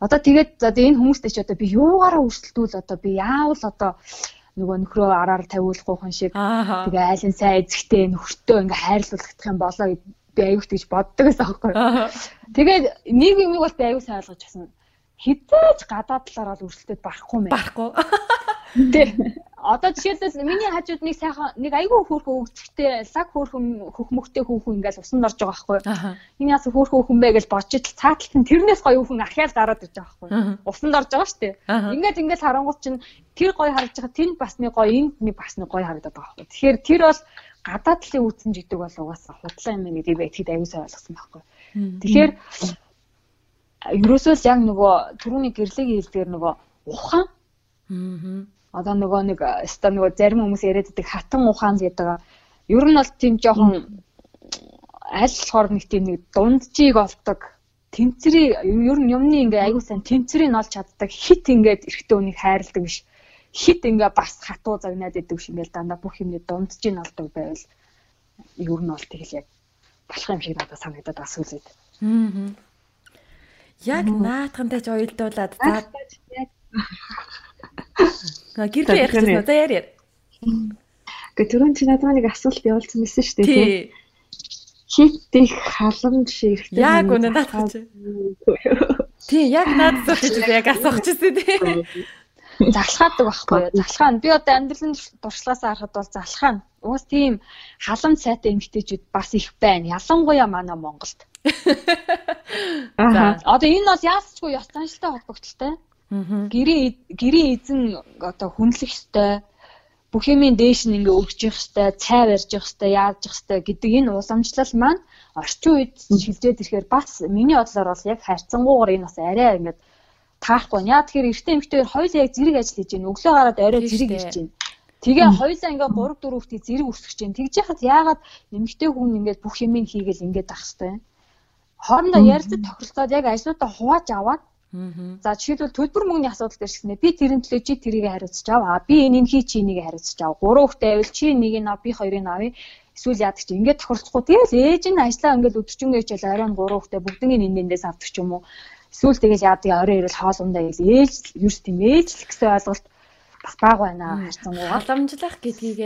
Одоо тэгээд за энэ хүмүүстэй ч одоо би юугаараа өрсөлдүүл одоо би яавал одоо нөгөө нөхрөө араар тавиулахгүй хүн шиг тэгээ айлын сайн эзэгтэй нөхөртөө ингээ хайрлуулах юм болоо би аюулт гэж боддог гэсэн аахгүй. Тэгээд нэг юм бол би аюул сайн ойлгож байсан. Хизээч гадаа талаар бол өрсөлдөд барахгүй мэн. Барахгүй. Тэ. Одоо жишээлбэл миний хажууд нэг сайхан нэг айгүй хөөрхөн өгцөгтэй лаг хөөрхөн хөхмөгтэй хүүхэн ингээл усанд орж байгаа байхгүй. Энэ яас хөөрхөн хүүхэн бэ гэж бодож ил цааталт нь тэрнээс гоё хүүхэн ахяал гараад ирж байгаа байхгүй. Усанд орж байгаа шүү дээ. Ингээд ингээд харангуут чинь тэр гоё харагдж байгаа тэнд бас нэг гоё энд нэг бас нэг гоё харагдаад байгаа байхгүй. Тэгэхээр тэр бол гадаа талын үүсэн жидэг бол угаасаа худлаа юм нэг би итгэд аюул сайн ойлгосон байхгүй. Тэгэхээр ерөөсөө л яг нөгөө түрүүний гэрлэгийн хэлдгээр нөгөө ухаан Аа одоо нөгөө нэг өста нөгөө зарим хүмүүс яриад байдаг хатан ухаан гэдэг. Ер нь бол тийм жоохон аль болохоор нэг тийм нэг дунджийг олдог. Тэмцрий ер нь юмны ингээ аягүй сайн тэмцрийг олж чаддаг. Хит ингээд эрэгтэй хүнийг хайрладаг биш. Хит ингээ бас хатуу загнаад идэг шиг ингээл дандаа бүх юмны дунджийг олдог байвал ер нь бол тэгэл яг болох юм шиг надад санагдаад бас үлээд. Аа. Яг наатхантай ч уйлдуулаад за Гэрлээ ярих гэсэн үү? За яар яар. Гэ түрүүн чи надад нэг асуулт явуулсан байсан шүү дээ тий. Хит их халамж хэрэгтэй. Яг үнэ надад. Тий, яг надад асууж яг асуух гэсэн тий. Залхаадаг байхгүй юу? Залхаа би одоо амьдралын туршлагаас харахад бол залхаа уус тийм халамж сайтай эмгтээчүүд бас их байна. Ялангуяа манай Монголд. За одоо энэ бол яасчгүй ёс заншилтай холбогдолтой. Гэрийн гэрийн эзэн одоо хүнлэх ёстой бүх юмын дээш нь ингээ өргөж явах хэвээр цай барьж явах хэвээр яаж явах хэвээр гэдэг энэ уламжлал маань орчин үед шилжээд ирэхээр бас миний бодлоор бол яг харьцангуйгаар энэ бас арай ингээ таахгүй. Яа тэгэхээр эртний эмэгтэй хоёул яг зэрэг ажил хийж байна. Өглөө гараад орой зэрэг ирж байна. Тэгээ хоёулаа ингээ 3 4 хүүхдийг зэрэг өсгөж байна. Тэгж яхад яагаад эмэгтэй хүн ингээ бүх юмыг хийгээл ингээ ах хэвээр. Хоорондоо ярилцаж тохиролцоод яг ажлуудаа хувааж аваад За жишээлбэл төлбөр мөнгөний асуудал дээр шигнэ. Би тэрэн төлөө чи тэрийг хариуцж ав. А би энэ хий чи энийг хариуцж ав. Гурван хүүхдээ байвал чи нэг нь ав, би хоёрыг авъя. Эсвэл яадаг чи ингээд тохиролцохгүй. Тэгэл ээж нь ажиллаа ингээд өдөржингөө хичээл оройн гурван хүүхдээ бүгднийг энэндээс авдаг ч юм уу. Эсвэл тэгэл яадаг орой ирэл хоол ундаа гэж ээж юус тийм ээж л гэсэн ойлголт бас баг байна харцангуй. Халамжлах гэдгийг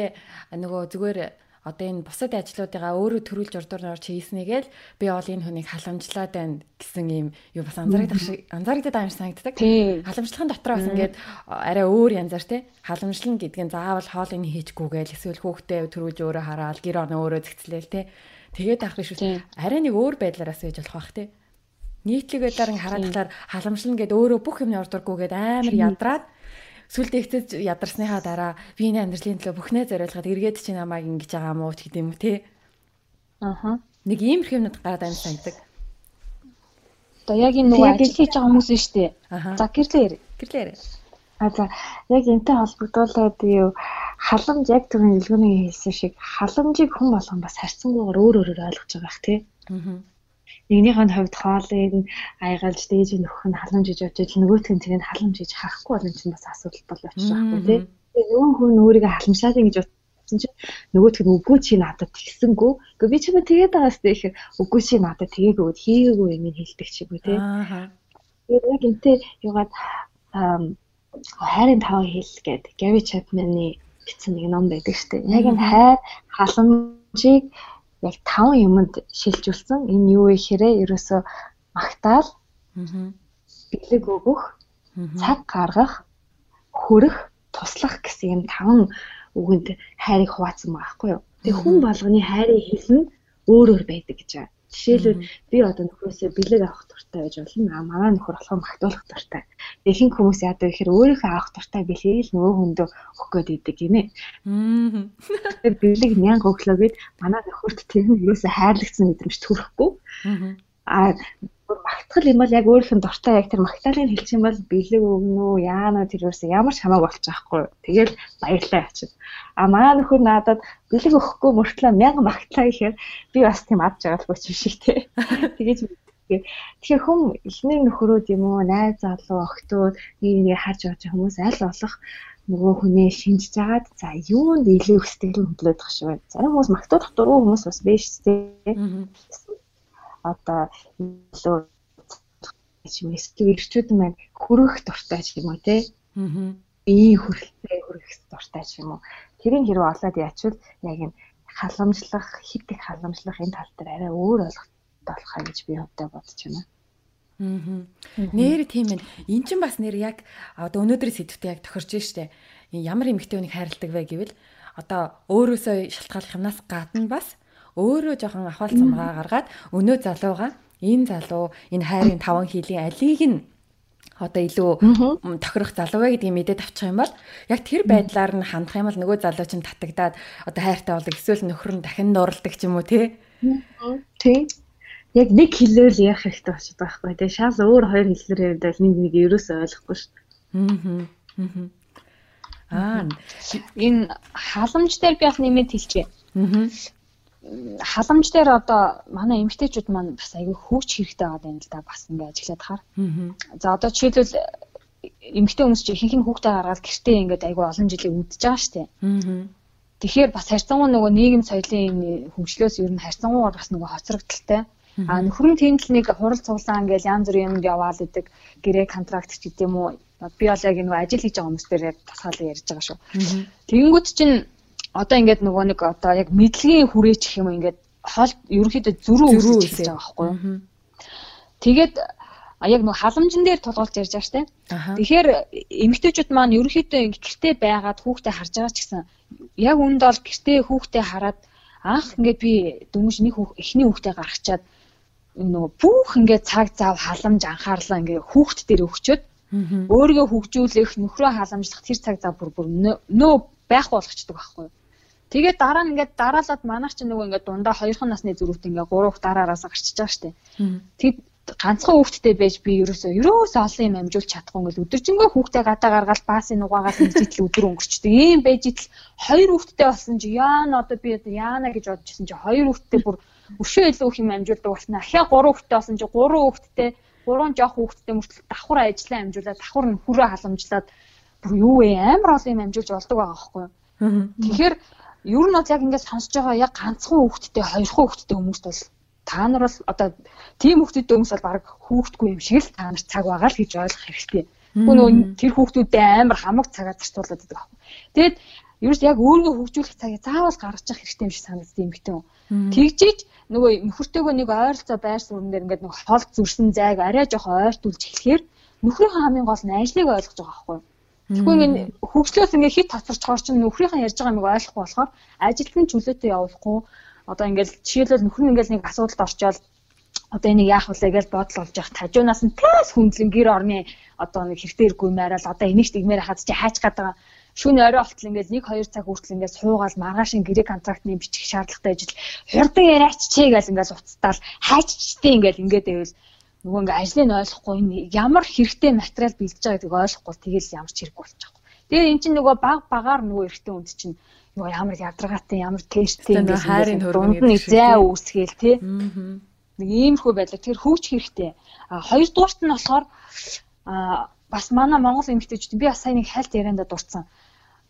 нөгөө зүгээр одоо энэ бусад ажлуудыгаа өөрөө төрүүлж урдуур орж хийснийгээл би бол энэ хүнийг халамжлаад байна гэсэн юм юу бас анзаардаг шиг анзаардаг амар санагддаг. Халамжлахын дотор бас ингээд арай өөр янзаар те. Халамжлан гэдэг нь заавал хоолыг хийчгүүгээл эсвэл хүүхдээ төрүүлж өөрөө хараал гэр орно өөрөө зэгцлээл те. Тэгээд авах биш үү. Арай нэг өөр байдлаараас ээж болох бах те. Нийтлэг байдлаар хараад талаар халамжлна гэд өөрөө бүх юмны ордургүйгээд амар ядраад сүлд ихтэйж ядарсныхаа дараа би энэ амьдралын төлөө бүхнээ зориулгаад эргээд чи намайг ингэж байгаа мó ч гэдэм үү те. Аха. Нэг иймэрхүү юмнууд гараад амин санагдаг. Одоо яг энэ нөгөө ажил хийж байгаа хүмүүс нь шүү дээ. За гэрлээ. Гэрлээ. А за яг энтэй холбогдуулаад юу халамж яг түрүүний илгүүний хэлсэн шиг халамжийг хүн болгон бас харьцангуйгаар өөр өөрөөр ойлгож байгаа бах тий. Аа нэгнийх нь хувьд хоолыг аягалж дээж нөхөх нь халамж гэж бодож ил нөгөөтг нь тэгээд халамж гэж харахгүй бол энэ чинь бас асуудал бол очих байхгүй тий. Тэгээд нөгөө хүн өөрийгөө халамжлаад ингэж утсан чинь нөгөөтг нь үгүй чи надад тэгсэнгүү. Гэхдээ би чамд тэгээд байгаас их үгүй чи надад тэгээгүй хийгээгүй юм хэлдэг чигүй тий. Тэгээд яг энтэй югаад хайрын таван хэл гэдэг Gavi Chapman-ы бичсэн нэг ном байдаг шүү дээ. Яг энэ хайр халамжийг яг таван юмд шилжүүлсэн. Энэ юу вэ гэхээр ерөөсөө магтаал, бэлэг өгөх, цаг гаргах, хөрөх, туслах гэсэн юм таван үгэнд хайрыг хуваацсан байгаа байхгүй юу. Тэгээ хүн болгоны хайрын хэл нь өөр өөр байдаг гэж байна. Жишээлбэл би одоо нөхрөөсөө бэлэг авах дуртай байж болно. А манай нөхөр болохоор магтуулах дуртай. Ихэнх хүмүүс яадаг гэхээр өөрийнхөө авах дуртай бэлгийг л нөгөө хүндөө өгөх гээд идэг гинэ. Тэр бэлэг мянга өглөө гээд манай нөхөрт тэр нь юусаа хайрлагдсан мэдрэмж төрөхгүй. А магтгал юм бол яг өөрийнх нь дуртай яг тэр магтаалыг хэлчих юм бол бэлэг өгнө үү яана тэр юусэн ямар ч хамаагүй болчих байхгүй. Тэгэл баярлаа ачаа. А манай нөхөр надад бэлэг өгөхгүй мөртлөө мянга магтлаа гэхээр би бас тийм ад жаргалгүй ч биш те. Тэгэж Тэгэхээр хүм эхнэр нөхрөөд юм уу найз залуу охтууд нэг нэг харж байгаа хүмүүс аль болох нөгөө хүнээ шинжиж агаад за юунд илүү их сэтгэл хөдлөд тах шиг байна. Зарим хүмүүс магтуулах дургүй хүмүүс бас биш тийм одоо илүү юм эсвэл ирчүүд маань хөрөх дуртай ч юм уу те. Аа. Бие хөрөлтэй хөрөх дуртай ч юм уу. Тэрийн хэрэг олоод ячвал яг юм халамжлах, хит их халамжлах энэ тал дээр арай өөр ойлголттой болохаа гэж би хувьдаа бодож байна. Аа. Нэр тийм ээ. Эн чинь бас нэр яг одоо өнөөдрийн сэдвтэ яг тохирж штэ. Ямар эмэгтэй хүнийг хайрладаг вэ гэвэл одоо өөрөөсөө шалтгааллах юмнаас гадна бас өөрөө жоохон ахвал цамгаа гаргаад өнөө залууга энэ залуу энэ хайрын таван хилийн алийг нь одоо илүү тохирох залуу вэ гэдгийг мэдээд авчих юм бол яг тэр байдлаар нь хандах юм бол нөгөө залуу чинь татагдаад одоо хайртай болдог эсвэл нөхөр нь дахин нуралдаг ч юм уу тий. Тий. Яг нэг хэлээр яах хэрэгтэй болчиход байхгүй тий. Шал өөр хоёр хэлээр яриад нэг нэг ерөөсөө ойлгохгүй шүү. Аа. Аа. Энэ халамж дээр би яг нэмээд хэлчихье. Аа халамж дээр одоо манай эмгтээчүүд маань бас аягүй хөөч хэрэгтэй байгаа юм л да бас ингээ ажиглаад хаар. За одоо жишээлбэл эмгтээ хүмүүс чинь ихэнх нь хүүхдээ гаргаад гэртээ ингээд аягүй олон жилийн үдчихэж байгаа шүү дээ. Тэгэхээр бас харьцангуй нөгөө нийгэм соёлын хөгжлөөс ер нь харьцангуйгаар бас нөгөө хоцрогдолтой. А нөхөр нь тийм л нэг хурал цуглаан ингээл янз бүрийн юмд яваал идэг гэрээ контракт ч гэдэм үү. Би бол яг нөгөө ажил хийж байгаа хүмүүстээр яг тусгаалan ярьж байгаа шүү. Тэнгүүд чинь одоо ингээд нөгөө нэг одоо яг мэдлэгийн хүрээч гэх юм ингээд хоол ерөнхийдөө зөрүү үүсэж байгаа байхгүй юу. Тэгээд яг нөгөө халамжин дээр тулгуулж ярьж байгаа штэ. Тэгэхээр эмэгтэйчүүд маань ерөнхийдөө гэртээ байгаад хүүхдээ харж байгаа ч гэсэн яг үүнд бол гэртээ хүүхдээ хараад анх ингээд би дөнгөж нэг эхний хүүхдээ гаргачаад нөгөө бүх ингээд цаг зав халамж анхаарлаа ингээд хүүхд дээр өгчөөд өөрийгөө хөгжүүлэх нөхрөө халамжлах тэр цаг зав бүр бүр нөө байхгүй болгочдөг байхгүй юу. Тэгээд дараа нь ингээд дараалаад манайх чинь нөгөө ингээд дундаа хоёрхан насны зүрхт ингээд гурав дараараас гарчиж байгаа штэ. Тэгэд ганцхан хүүхдтэй байж би ерөөсөө ерөөсөө олон юм амжуулж чадахгүй ингээд өдөржингөө хүүхдээ гадаа гаргаад баасын нугаагаад нэгжитл өдөр өнгөрчдөг. Ийм байж итл хоёр хүүхдтэй болсон чи яана одоо би яана гэж бодчихсон чи хоёр хүүхдтэй бүр өшөө илүү их юм амжуулдаг болсон. Ахиа гурав хүүхдтэй болсон чи гурван хүүхдтэй гурван жоох хүүхдтэй мөртөл давхар ажиллаа амжуулаад давхар нь хүрээ халамжлаад бүр юу вэ амар олон юм амжуулж болдог байгаа байхгүй юу. Тэгэхээр ер нь бол яг ингээд сонсож байгаа яг ганцхан хүүхэдтэй хоёрхан хүүхэдтэй хүмүүст бол та нар бол одоо тийм хүүхэдтэй хүмүүс бол баг хүүхдгүй юм шиг л та нар цаг байгаа л гэж ойлгох хэрэгтэй. Нөгөө тэр хүүхдүүдэд амар хамаг цагаар зарцуулаад байдаг аахгүй. Тэгэд ерөөс яг өөрийгөө хөгжүүлэх цагийг заавал гаргаж явах хэрэгтэй юм шиг санагддаг юм битэн. Тэгжиж нөгөө нөхөртөөгөө нэг ойролцоо байр суурин дээр ингээд нэг хол зүрсэн зайг арай жоох ойртуулж эхлэхээр нөхрийн хамгийн гол нь ажлыг ойлгож байгаа байхгүй. Тэгэхгүй ингээд хөгжлөөс ингээд хит тасарчгаар чинь нөхрийнхээ ярьж байгаа юм ойлгохгүй болохоор ажилтны чөлөөтэй явуулахгүй. Одоо ингээд жишээлбэл нөхөр нь ингээд нэг асуудалд орчоод одоо энийг яах вэ гэж бодол олж явах тажуунаас нь тэс хүндлэн гэр орны одоо нэг хэрэгтэй иргүй маяраал одоо энийг тэгмээр хаад чи хайч гадаг шүн орой болтол ингээд 1 2 цаг хүртэл ингээд суугаал маргаашин гэрээ контрактны бичих шаардлагатай ажил хурдан яриач чи гэж ингээд уцтаал хайччтэй ингээд ингээд байвал нөгөө ингээ ажлыг нь ойлгохгүй ямар хэрэгтэй материал бэлдэж байгаа гэдгийг ойлгохгүй тэгэл ямар ч хэрэг болж байгаа. Тэгээ эн чинь нөгөө баг багаар нөгөө эрэгтэй хүнд чинь нөгөө ямар ядаргаатай ямар тесттэй ингээ хайрын хөрөнд нь зай үүсгээл тий. Нэг иймэрхүү байдлаар тэр хөвч хэрэгтэй. А хоёрдугаарт нь болохоор а бас манай монгол эмэгтэйчүүд би бас сайн нэг хальт ярианда дурдсан.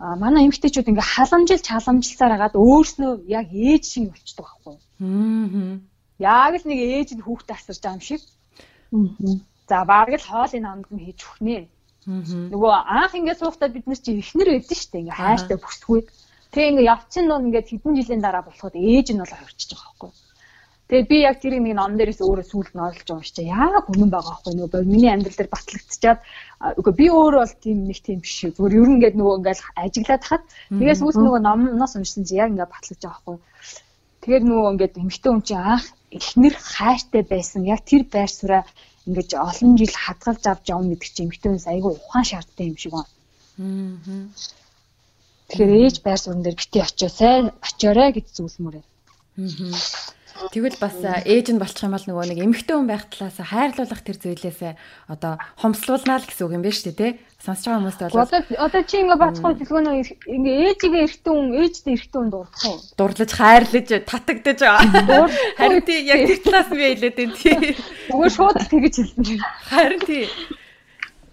А манай эмэгтэйчүүд ингээ халамжил чаламжилсаар хагаад өөрснөө яг ээж шиг болчдөг байхгүй. Аа. Яг л нэг ээж нь хүүхдээ асарч байгаа юм шиг За бараг л хоолын амд нь хийж өгнэ. Нөгөө анх ингээд суухдаа бид нар чи ихнэр шүү дээ. Ингээ хайртай бүсгүй. Тэгээ ингээ явцын нуун ингээд хэдэн жилийн дараа болоход ээж нь бол хорчиж байгаа байхгүй. Тэгээ би яг тэрийг нэг ном дээрээс өөрөө сүулт нь шүү дээ. Яг үнэн байгаа байхгүй нөгөө миний амьдрал дээр батлагдчихад үгүй би өөрөө бол тийм нэг тийм биш. Зүгээр ер нь ингээд нөгөө ингээд ажиглаад хахад тэгээс үс нөгөө номноос уншсан чи яг ингээд батлагдж байгаа байхгүй. Тэгээд нөгөө ингээд эмхтэн хүн чи анх эхнэр хайртай байсан яг тэр байр сууриа ингэж олон жил хадгалж авч явна гэдэг чинь эмэгтэйнээс айгүй ухаан шаардтай юм шиг байна. Аа. Тэгэхээр ээж байр суурин дээр бити очиосай очиорой гэж зүйлмээр. Аа. Тэгвэл бас ээж нь болчих юм бол нөгөө нэг эмэгтэй хүн байх талаас хайрлуулах тэр зүйлээсээ одоо хомслуулнаа л гэсэн үг юм байна шүү дээ, тэ? Сонсож байгаа хүмүүст бол Одоо чи ингээ бацхан хэлгөөнөө ингээ ээжигээ эртэн хүн, ээжтэй эртэн хүн дурдах уу? Дурлаж хайрлаж татагдаж. Харин тий яг тэр талаас би хэлээд байна тий. Зүгээр шууд тэгэж хэлсэн. Харин тий.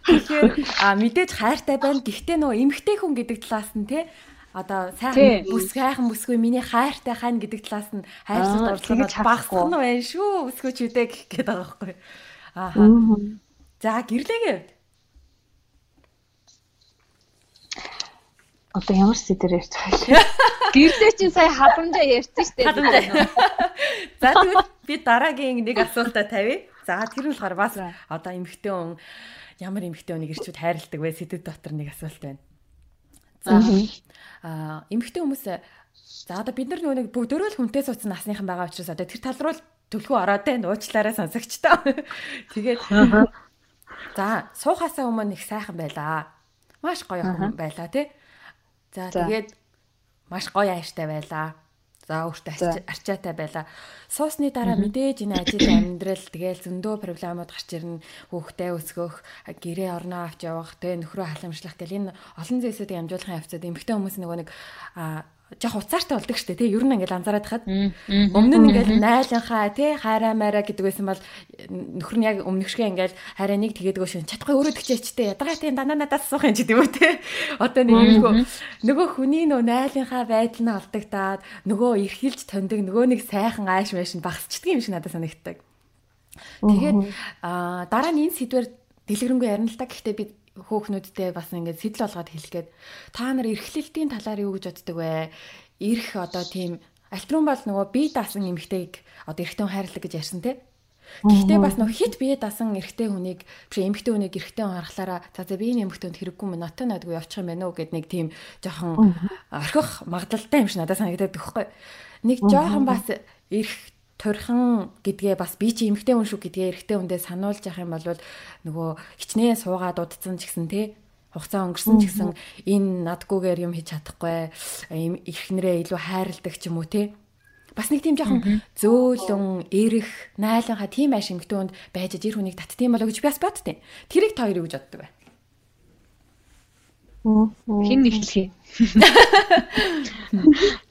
Тэгэхээр а мэдээж хайртай байна. Гэхдээ нөгөө эмэгтэй хүн гэдэг талаас нь тий одоо сайхан бүс хайхан бүсгүй миний хайртай хань гэдэг талаас нь хайрлалт орлого нь багсах нь байна шүү бүсгүй ч үдэ гэх гээд байгаа байхгүй. Ааха. За гэрлээгээ. Одоо ямар сэдвэр ярьж байгаа вэ? Гэрлээ чинь сая хадамжаа ярьсан шүү дээ. За тэгвэл би дараагийн нэг асуултаа тавья. За тэр нь болохоор бас одоо эмхтэн хүн ямар эмхтэн хүнийг ирчүүд хайрладаг вэ? Сэдв дотор нэг асуулт байна. За аа эмэгтэй хүмүүс за одоо бид нар нөгөө нэг бүгдөө л хүнтэй суудсан насныхан байгаа учраас одоо тэр тал руу төлхөө ороод байна уучлаарай сонсогчтой. Тэгээд за суухаасаа өмнө их сайхан байлаа. Маш гоё хүн байлаа тий. За тэгээд маш гоё ааштай байлаа. За өөртөө арчаатай байла. Суусны дараа мэдээж энэ ажил амьдрал тэгээл зөндөө проблемууд гарч ирнэ. Хүүхдээ өсгөх, гэрээ орноо авч явах, тэгээ нөхрөө халамжлах гэл энэ олон зүйлсүүдийг амжуулахын явцад эмэгтэй хүмүүс нөгөө нэг жоох уцаартай болдог штэ тий. Ер нь ингээл анзаараад хахад. Өмнө нь ингээл найланхаа тий хайраа маараа гэдэг байсан бол нөхөр нь яг өмнөшгөө ингээл хайраа нэг тэгээдгөө шин чадахгүй өөрөө тгчээчтэй ядагаа тий дандаа надаас суух юм чи тийм үү тий. Одоо нэг юм нөгөө хүний нөө найланхаа байдал нь алдагдаад нөгөө эрхэлж тондог нөгөө нэг сайхан ааш маш нь багсчдаг юм шиг надад санагддаг. Тэгээд дараа нь энэ сэдвэр дэлгэрэнгүй ярина л та. Гэхдээ би хөөхнүүдтэй бас ингээд сэтэл болгоод хэлгээд та нар эрхлэлтийн талаар юу гэж боддог вэ? Ирэх одоо тийм альтрун бол нөгөө бие даасан эмэгтэйг одоо эрэгтэй хайрлаг гэж ярьсан те. Гэхдээ бас нөгөө хит бие даасан эрэгтэй хүнийг биш эмэгтэй хүнийг эрэгтэй хүн харахлаараа за за би энэ эмэгтэйнд хэрэггүй мөн натаа надгүй явчих юм байна уу гэд нэг тийм жоохон орхих магадлалтай юм шиг надад санагдаад өгөхгүй. Нэг жоохон бас эрх турхан гэдгээ бас би чи эмгтэй хүн шүү гэдгээ эрэгтэй хүндээ сануулж явах юм бол нөгөө хичнээн суугаад удцсан ч гэсэн те хугацаа өнгөрсөн ч гэсэн энэ надгүйгээр юм хийж чадахгүй эрхнэрээ илүү хайрладаг ч юм уу те бас нэг тийм жоохон зөөлөн эрэх найланхаа тийм ааш эмгтэй хүнд байж ир хүнийг татдсан болоо гэж би бас боддیں۔ Тэрийг та хоёр юу гэж боддог вэ? Хин нэглэх юм.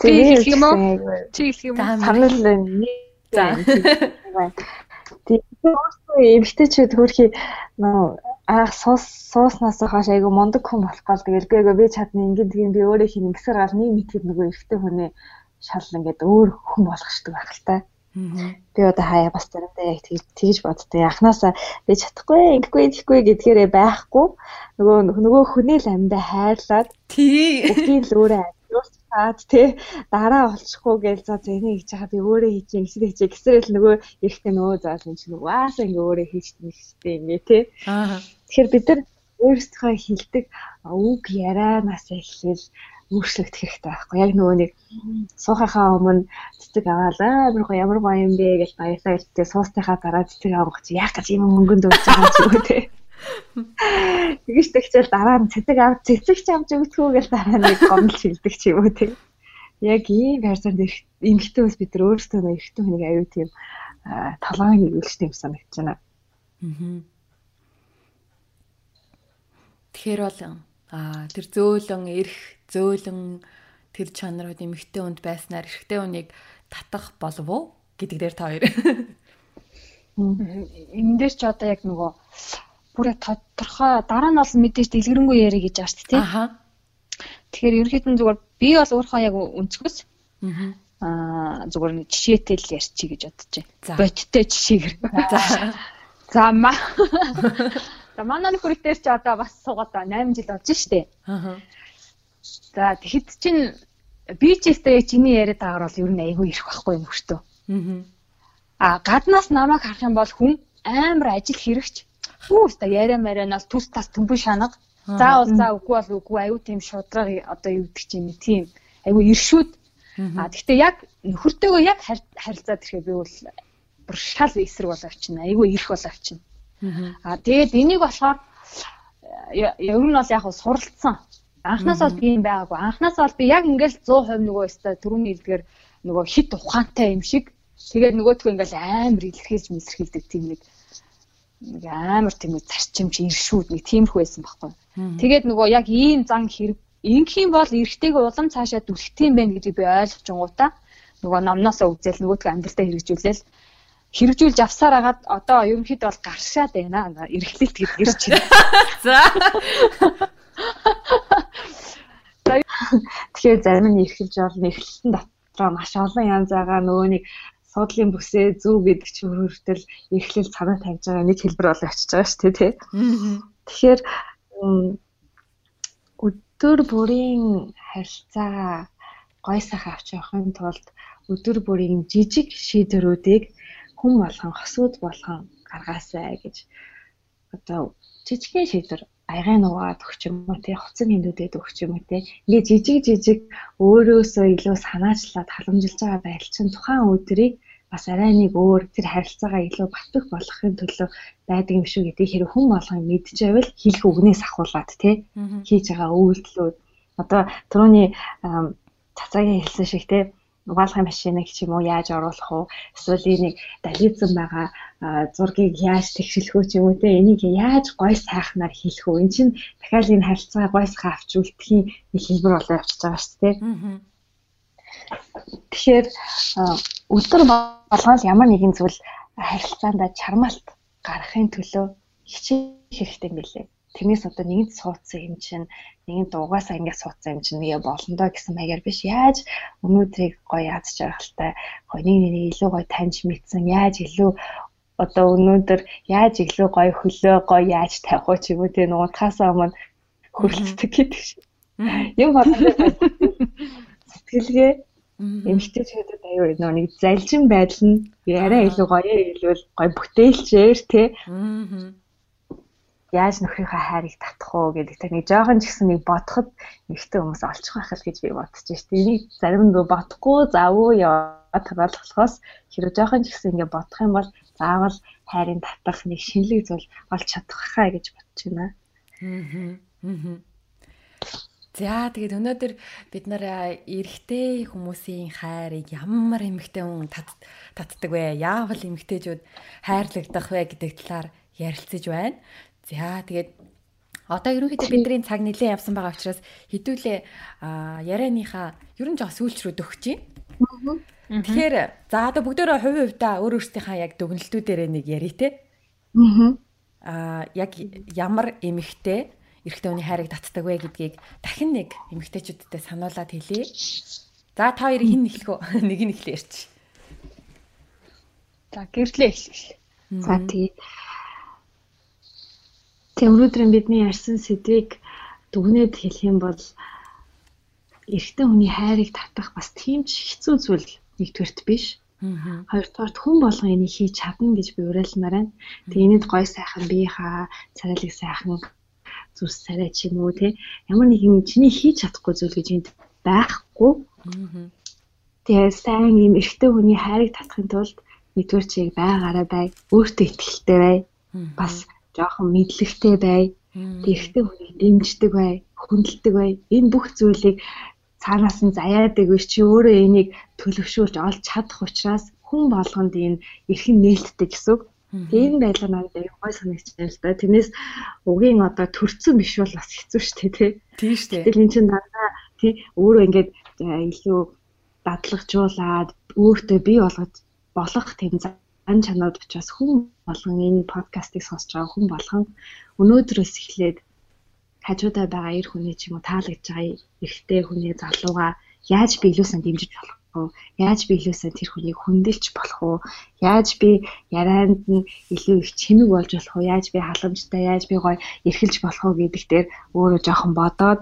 Чи хэлэх юм уу? Чи хэлэх юм уу? Санал байна. За. Тэгээд эмгтээчүүд хөрхи нөө аах суус сууснаас хойш айгу мундаг хүн болох гол тэгэл би айгу би чадна ингэн тийм би өөрөө хин ингэсээр гал нэг мэтгэд нөгөө эрэгтэй хүний шал ингээд өөр хүн болох штеп байх л та. Би одоо хаяа бас заримдаа яг тэгж боддтой. Анханасаа би чадахгүй, ингэхгүй, идэхгүй гэдгээрээ байхгүй. Нөгөө нөгөө хүний л амьдаа хайрлаад тий. Бүгдийг л өөрөө таад тий. Дараа олчихгүй гээл за зэнийг хийж хаа би өөрөө хийж юм эсвэл хийж гэсэрэл нөгөө эрэхтэй нөгөө заал юм чинь угаасаа ингээ өөрөө хийчихсэн гэжтэй юм тий. Тэгэхээр бид нар өөрсдөө хилдэг үг ярианаас эхлээл өөрчлөгдөх хэрэгтэй байхгүй. Яг нөгөө нэг суухахаа өмнө цэцэг аваад амар гоё ямар гоё юм бэ гэж баярлаа гэлтэй суустайхаа дараа цэцэг авах чи яах гэж юм мөнгөнд өгч байгаа юм чи үү Тэгэж тэгчэл дараа нь цэцэг ав цэцэг ч авч өгдөггүй гэж дараа нь гомдол шилдэг ч юм уу тийм. Яг ийм байрсанд эмхтэн ус бид нар өөрсдөө нэ эргэтэн хүнийг аюу тийм толгойн нийлүүлжтэй юм санагдаж байна. Аа. Тэгэхээр бол аа тэр зөөлөн эрх зөөлөн тэр чанарууд эмхтэн хүнд байснаар эрхтэн хүнийг татах болов уу гэдэг дээр та хоёр. Энэ дээр ч одоо яг нөгөө бүрээ тодорхой дараа нь бол мэдээж дэлгэрэнгүй ярих гэж шүү дээ. Аха. Тэгэхээр ерөнхийдөө зүгээр би бол өөрөө яг өнцгөөс аа зүгээр нэг жишээтэй л ярьчих гэж бодож байна. Бодиттой жишээгээр. За. За маа. За манай нөхөр дээр ч одоо бас суугаад 8 жил болж штэ. Аа. За тэгэхэд чинь би ч ихтэй чиний яриад байгаа бол ер нь айгүй ирэх байхгүй юм хөштөө. Аа. А гаднаас намайг харах юм бол хүн амар ажил хэрэгч Үгүй та яриа марианаас түс тас төмбө шанаг. Заавал за үгүй бол үгүй аюу тийм шудраг одоо юу гэдэг чинь тийм аюу иршүүд А гэхдээ яг нөхөртөөгөө яг харилцаад ирэхэд би бол бүр шал эсрэг бол авчина. Айгүй ирэх бол авчина. А тэгээд энийг болохоор ер нь бол яг суралцсан. Анхнаас бол би юм байгаагүй. Анхнаас бол би яг ингээл 100% нөгөө өстой түрүүний хэлдгээр нөгөө хит ухаантай юм шиг тэгээд нөгөөдгөө ингээл амар илэрхийлж мэлэрхийлдэг тийм нэг нэг амар тийм нэг зарчимч иршүүд нэг тиймэрхүү байсан байхгүй. Тэгээд нөгөө яг ийм зан хэрэг ингэхийн бол эргэтэйгээ улам цаашаа дүлхэх юм байна гэдгийг би ойлгочингуудаа нөгөө номноосоо үзэл нөгөөдгөө амьдралтаа хэрэгжүүлээл хэрэгжүүлж авсаар агаад одоо ерөнхийдөө бол гаршаад байна. Эрхлэлт гэж ирж байна. За. Тэгэхээр зарим нь эрхэлж болно. Эрхлэлтэн дотроо маш олон янз байгаа нөгөө нэг суудлын бүсээ зүв гэдэг чинь хүртэл эрхлэл санаа тавьж байгаа нэг хэлбэр болоо очиж байгаа шүү дээ тий. Тэгэхээр өдөр бүрийн харилцаа гой сайхан авч явахын тулд өдөр бүрийн жижиг шийдвэрүүдийг хүн болгон хосууд болгон гаргаасай гэж одоо жижигхэн шийдвэр аягаан угаад өгч юм уу тий хуцан хэмнүүдэд өгч юм уу тий ингээ жижиг жижиг өөрөөсөө илүү санаачлаад халамжилж байгаа байдал чинь тухайн өдрийг бас арай нэг өөр тэр харилцаагаа илүү батгах болгохын төлөө байдаг юм шүү гэдэг. Хэрэг хүн болгон мэдчихэвэл хэлэх үгнээс ахуулаад тий хийж байгаа үйлдэлүүд одоо түрүүний цацаагийн хэлсэн шиг тий угаалгын машиныг ч юм уу яаж оруулах уу эсвэл энийг дализм байгаа зургийг яаж тэгшилэх үү ч юм уу те энийг яаж гой сайхнаар хийх үү эн чинь дахиад энэ харилцаа гой сайхан авч үлдэхийн нэг хэлбэр болоо явчихж байгаа шүү дээ. Тэгэхээр өдөр болгоол ямар нэгэн зүйл харилцаанд чармаалт гаргахын төлөө хичээх хэрэгтэй юм билээ. Тэрнээс одоо нэгэнт суудсан юм чинь нэгэнт угаасаа ингэ суудсан юм чинь нэгэ болондоо гэсэн маягаар биш. Яаж өнөөдрийг гоё яаж жаргалтай гоё нэг нэг илүү гоё таньж мэдсэн. Яаж илүү одоо өнөөдөр яаж илүү гоё хөлөө гоё яаж тавих уу ч юм уу тийм утгасаа өмнө хөрөлддөг гэдэг шиг. Юм бодож сэтгэлгээ эмгтээчүүдэд аюу нэг залжин байдал нь арай илүү гоё илүү гоё бүтээлчээр тий яаж нөхрийнхөө хайрыг татах уу гэдэг та нэг жоохон ч гэсэн нэг бодоход нэгтэй хүмүүс олчих байх л гэж би бодож дээ. Энийг зарим нь бодохгүй завгүй яваад тагаал болохоос хэрэг жоохон ч гэсэн ингэ бодох юм бол заавал хайрыг татах нэг шинэлэг зүйл олж чадах хаа гэж бодож байна. Аа. За тэгээд өнөөдөр бид нар эрэгтэй хүмүүсийн хайрыг ямар эмэгтэй хүн татдаг вэ? Яавал эмэгтэйчүүд хайрлагдах вэ гэдэг талаар ярилцаж байна. За тэгээд одоо ерөнхийдөө бидний цаг нэлээд явсан байгаа учраас хэдүүлээ ярианыхаа ер нь жоо сүүлч рүү дөхөж байна. Тэгэхээр за одоо бүгдөө хувь хувьдаа өөр өөрсдийнхаа яг дүгнэлтүүдээр нэг ярий те. Аа яг ямар эмэгтэй эрэгтэй хүний хайрыг татдаг вэ гэдгийг дахин нэг эмэгтэйчүүдтэй сануулад хэлье. За та хоёрыг хэн эхлэх вэ? Нэг нь эхлэе ярьчих. За гэрлээ эхлэе. За тэгээ Тэгээ өнөөдөр бидний ярьсан сэдвийг дүгнээд хэлэх юм бол эрэгтэй хүний хайрыг татах бас тийм ч хэцүү зүйл нэгдүгээрт биш. Хоёрдугаарт хүн болгон энийг хийж чадна гэж би уриалмаар байна. Тэгээ энэд гой сайхан биеийнхаа царайлаг сайхан зүс царай ч юм уу те ямар нэгэн чиний хийж чадахгүй зүйл гэж энд байхгүй. Тэгээ сайн юм эрэгтэй хүний хайрыг татахын тулд нэгдүгээр чиг байгаараа бай, өөртөө ихтэй бай. Бас жоохон мэдлэгтэй бай. Тэрхтээ хүнийг дэмждэг бай, хүндэлдэг бай. Энэ бүх зүйлийг цаанаас нь заяадаг биш чи өөрөө энийг төлөвшүүлж олж чадах учраас хүн болгонд энэ эрхэн нээлттэй гэсэн. Тийм байлаа надад аяг гой санагдчихсан л да. Тэрнээс угийн одоо төрцөн биш бол бас хэцүү шүү дээ тий. Тийм шүү дээ. Тэгэл эн чинь дандаа тий өөрөө ингээд э, илүү дадлагжуулаад өөртөө бий болгож болох тийм ан чанарууд учраас хүн болгон энэ подкастыг сонсож байгаа хүн болгон өнөөдрөөс эхлээд хажуудаа байгаа эр хүний ч юм уу таалагдж байгаа эрэгтэй хүний залууга яаж би илүүсэн дэмжиж болох вэ? Яаж би илүүсэн тэр хүнийг хүндэлж болох вэ? Яаж би ярианд нь илүү их чимэг болж болох вэ? Яаж би халамжтай, яаж би гоё эрхэлж болох вэ гэдэг дээр өөрөө жоохон бодоод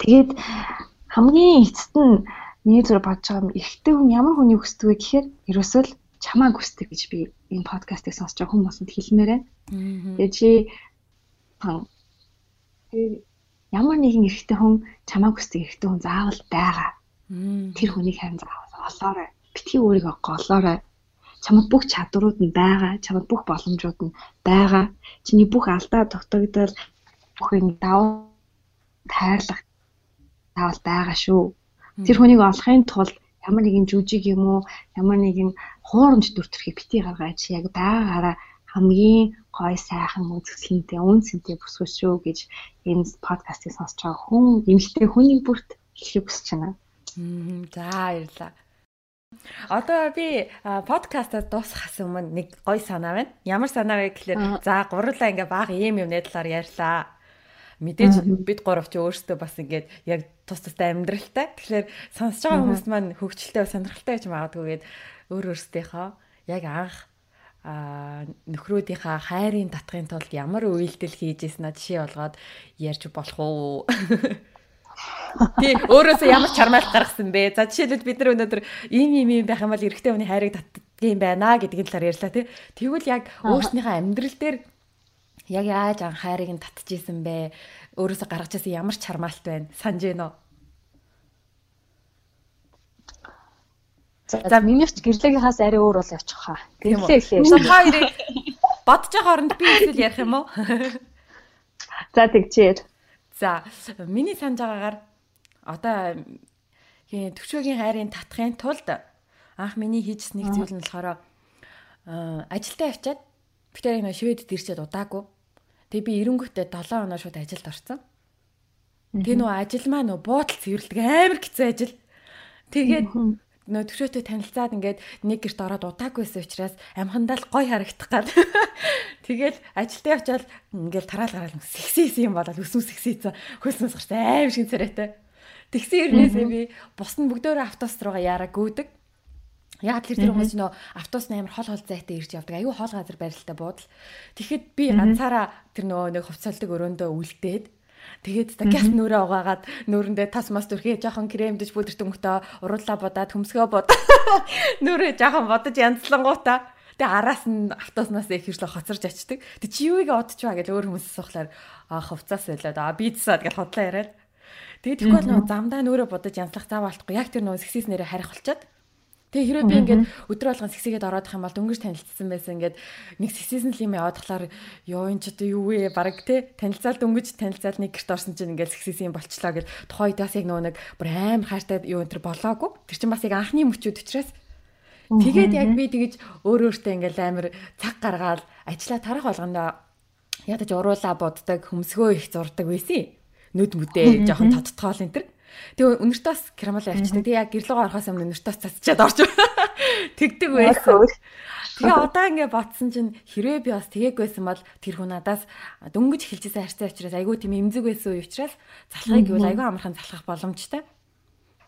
тэгээд хамгийн эцэст нь миний зүр бодож байгаа юм эрэгтэй хүн ямар хүнийг хүсдэг вэ гэхээр ерөөсөө л чамааг хүсдэг гэж би энэ подкастыг сонсож байгаа хүмүүст хэлмээр байна. Тэгээ чи ямар нэгэн эрэгтэй хүн чамааг хүсдэг эрэгтэй хүн заавал байгаа. Тэр хүнийг харин олоорой. Битгий өөрийгөө голоорой. Чамд бүх чадварууд нь байгаа, чамд бүх боломжууд нь байгаа. Чиний бүх алдаа дутагдал бүх юм даваа тайрлах таавал байгаа шүү. Тэр хүнийг олохын тулд ямар нэгэн жүжиг юм уу, ямар нэгэн хуурамч дүртэрхийг бити гаргаж яг байгаагаараа хамгийн гой сайхан үзэсгэлэнтэй үнцэнтэй бүсгүүс шүү гэж энэ подкастыг сонсож байгаа хүн эмэгтэй хүний бүрт хэлхийг хүсэж байна. За баярлалаа. Одоо би подкастаа дуусгахаас өмнө нэг гоё санаа байна. Ямар санаа вэ гэхээр за гурлаа ингээ баг ийм юм нэдлаар ярьлаа. Мэдээж бид гурав ч өөрсдөө бас ингээд яг тус тустай амьдралтай. Тэгэхээр сонсож байгаа хүмүүс маань хөвгчлөлтэй сонирхолтой гэж магадгүйгээд өөр өөрсдийнхөө яг анх а нөхрөдийнхаа хайрын татхын тулд ямар үйлдэл хийж ийснэ жишээ болгоод ярьж болох уу Тий, өөрөөсөө ямар чармаалт гаргасан бэ? За жишээлбэл бид нар өнөөдөр ийм ийм ийм байх юм бол эрэгтэй хүний хайрыг татдгийн байна гэдгийн талаар ярьлаа тий. Тэгвэл яг өөрснийхөө амьдрал дээр яг яаж ан хайрыг нь татчихсан бэ? Өөрөөсөө гаргаж ирсэн ямар чармаалт байна? Санаж гэнэ үү? За миний ч гэрлэгийнхаас арай өөр бол явчих хаа. Гэрлээ эхлэе. Та хоёрыг бодож байгаа хооронд би эсвэл ярих юм уу? За тэгчээр. За миний санаж байгаагаар одоо төвчөөгийн хайрын татхын тулд анх миний хийжсэн нэг зүйл нь болохоор ажилдаа авчаад би тэр нэг шведд ирчээд удаагүй. Тэгээ би эренгүүтээ 7 хоноо шууд ажилд орсон. Тэгээ нөө ажил маань нөө буудал цэвэрлдэг амар хэцүү ажил. Тэгээд нөө төвшөөтэй танилцаад ингээд нэг гэрт ороод удаагүйсэн учраас амхандаа л гой харагдах гал. Тэгэл ажилдаа явчаал ингээд тараал гараал сэгсээсэн юм болоод өснө сэгсээсэн хөлснөөс гарч аим шиг царайтай. Тэгсэн ирнээсээ би бус нь бүгдөө автобус руугаа яараа гүйдэг. Яг тэр тэр хүмүүс нөө автобус амар хол хол зайтай ирж явдаг. Аюу хол газар барилтаа буудал. Тэгэхэд би ганцаараа тэр нөгөө нэг хувцалдаг өрөөндөө үлдээд Тэгээд газ нүрээ угаагаад нүрэндээ тас мас дүрхээ жоохон кремдэж бүдэрт өнгөтөө уруулаа бодоод хөмсгөө бод. Нүрээ жоохон бодож янзлангуудаа Тэгээ араас нь автобуснаас их хэршлээ хоцорж очдөг. Тэг чи юуг одч ба гэж өөр хүмүүс сухлаар аа хувцас байлаад аа бицсаад гэж хотлоо яриад. Тэгээ тэгвэл нөө замдаа нүрээ бодож янзлах зав болтгүй. Яг тэр нөө сексис нэрээ харих болчоод Тэгээ хэрвээ би ингээд өдөр болгон сексигээд ороодох юм бол дөнгөж танилцсан байсан. Ингээд нэг сексизэн юм яваадахлаар ёо энэ ч одоо юу вэ? Баг те танилцаал дөнгөж танилцаал нэг гэрт орсон чинь ингээд сексизэн болчлоо гэж тухайд бас яг нөө нэг бүр аим хайртай юу энэ төр болоогүй. Тэр чинь бас яг анхны мөчүүд учраас. Тэгээд яг би тэгэж өөр өөртөө ингээд амар цаг гаргаад ажиллаа тарах болгондоо ядаж уруулаа боддог хөмсгөө их зурдаг байсан. Нүд мүдээ жоохон тодтгоол энэ төр Тэгээ өнөртөөс керамал авчдаг. Тэгээ яг гэрлэгөө орохоос өмнө өнөртөөс цацчаад орж тэгдэг байсан. Тэгээ одоо ингээ ботсон чинь хэрвээ би бас тэгээг байсан бол тэр хүн надаас дөнгөж хэлжсэн харьцаа учраас айгүй тийм эмзэг байсан үе учраас залхахыг гэвэл айгүй амархан залхах боломжтой.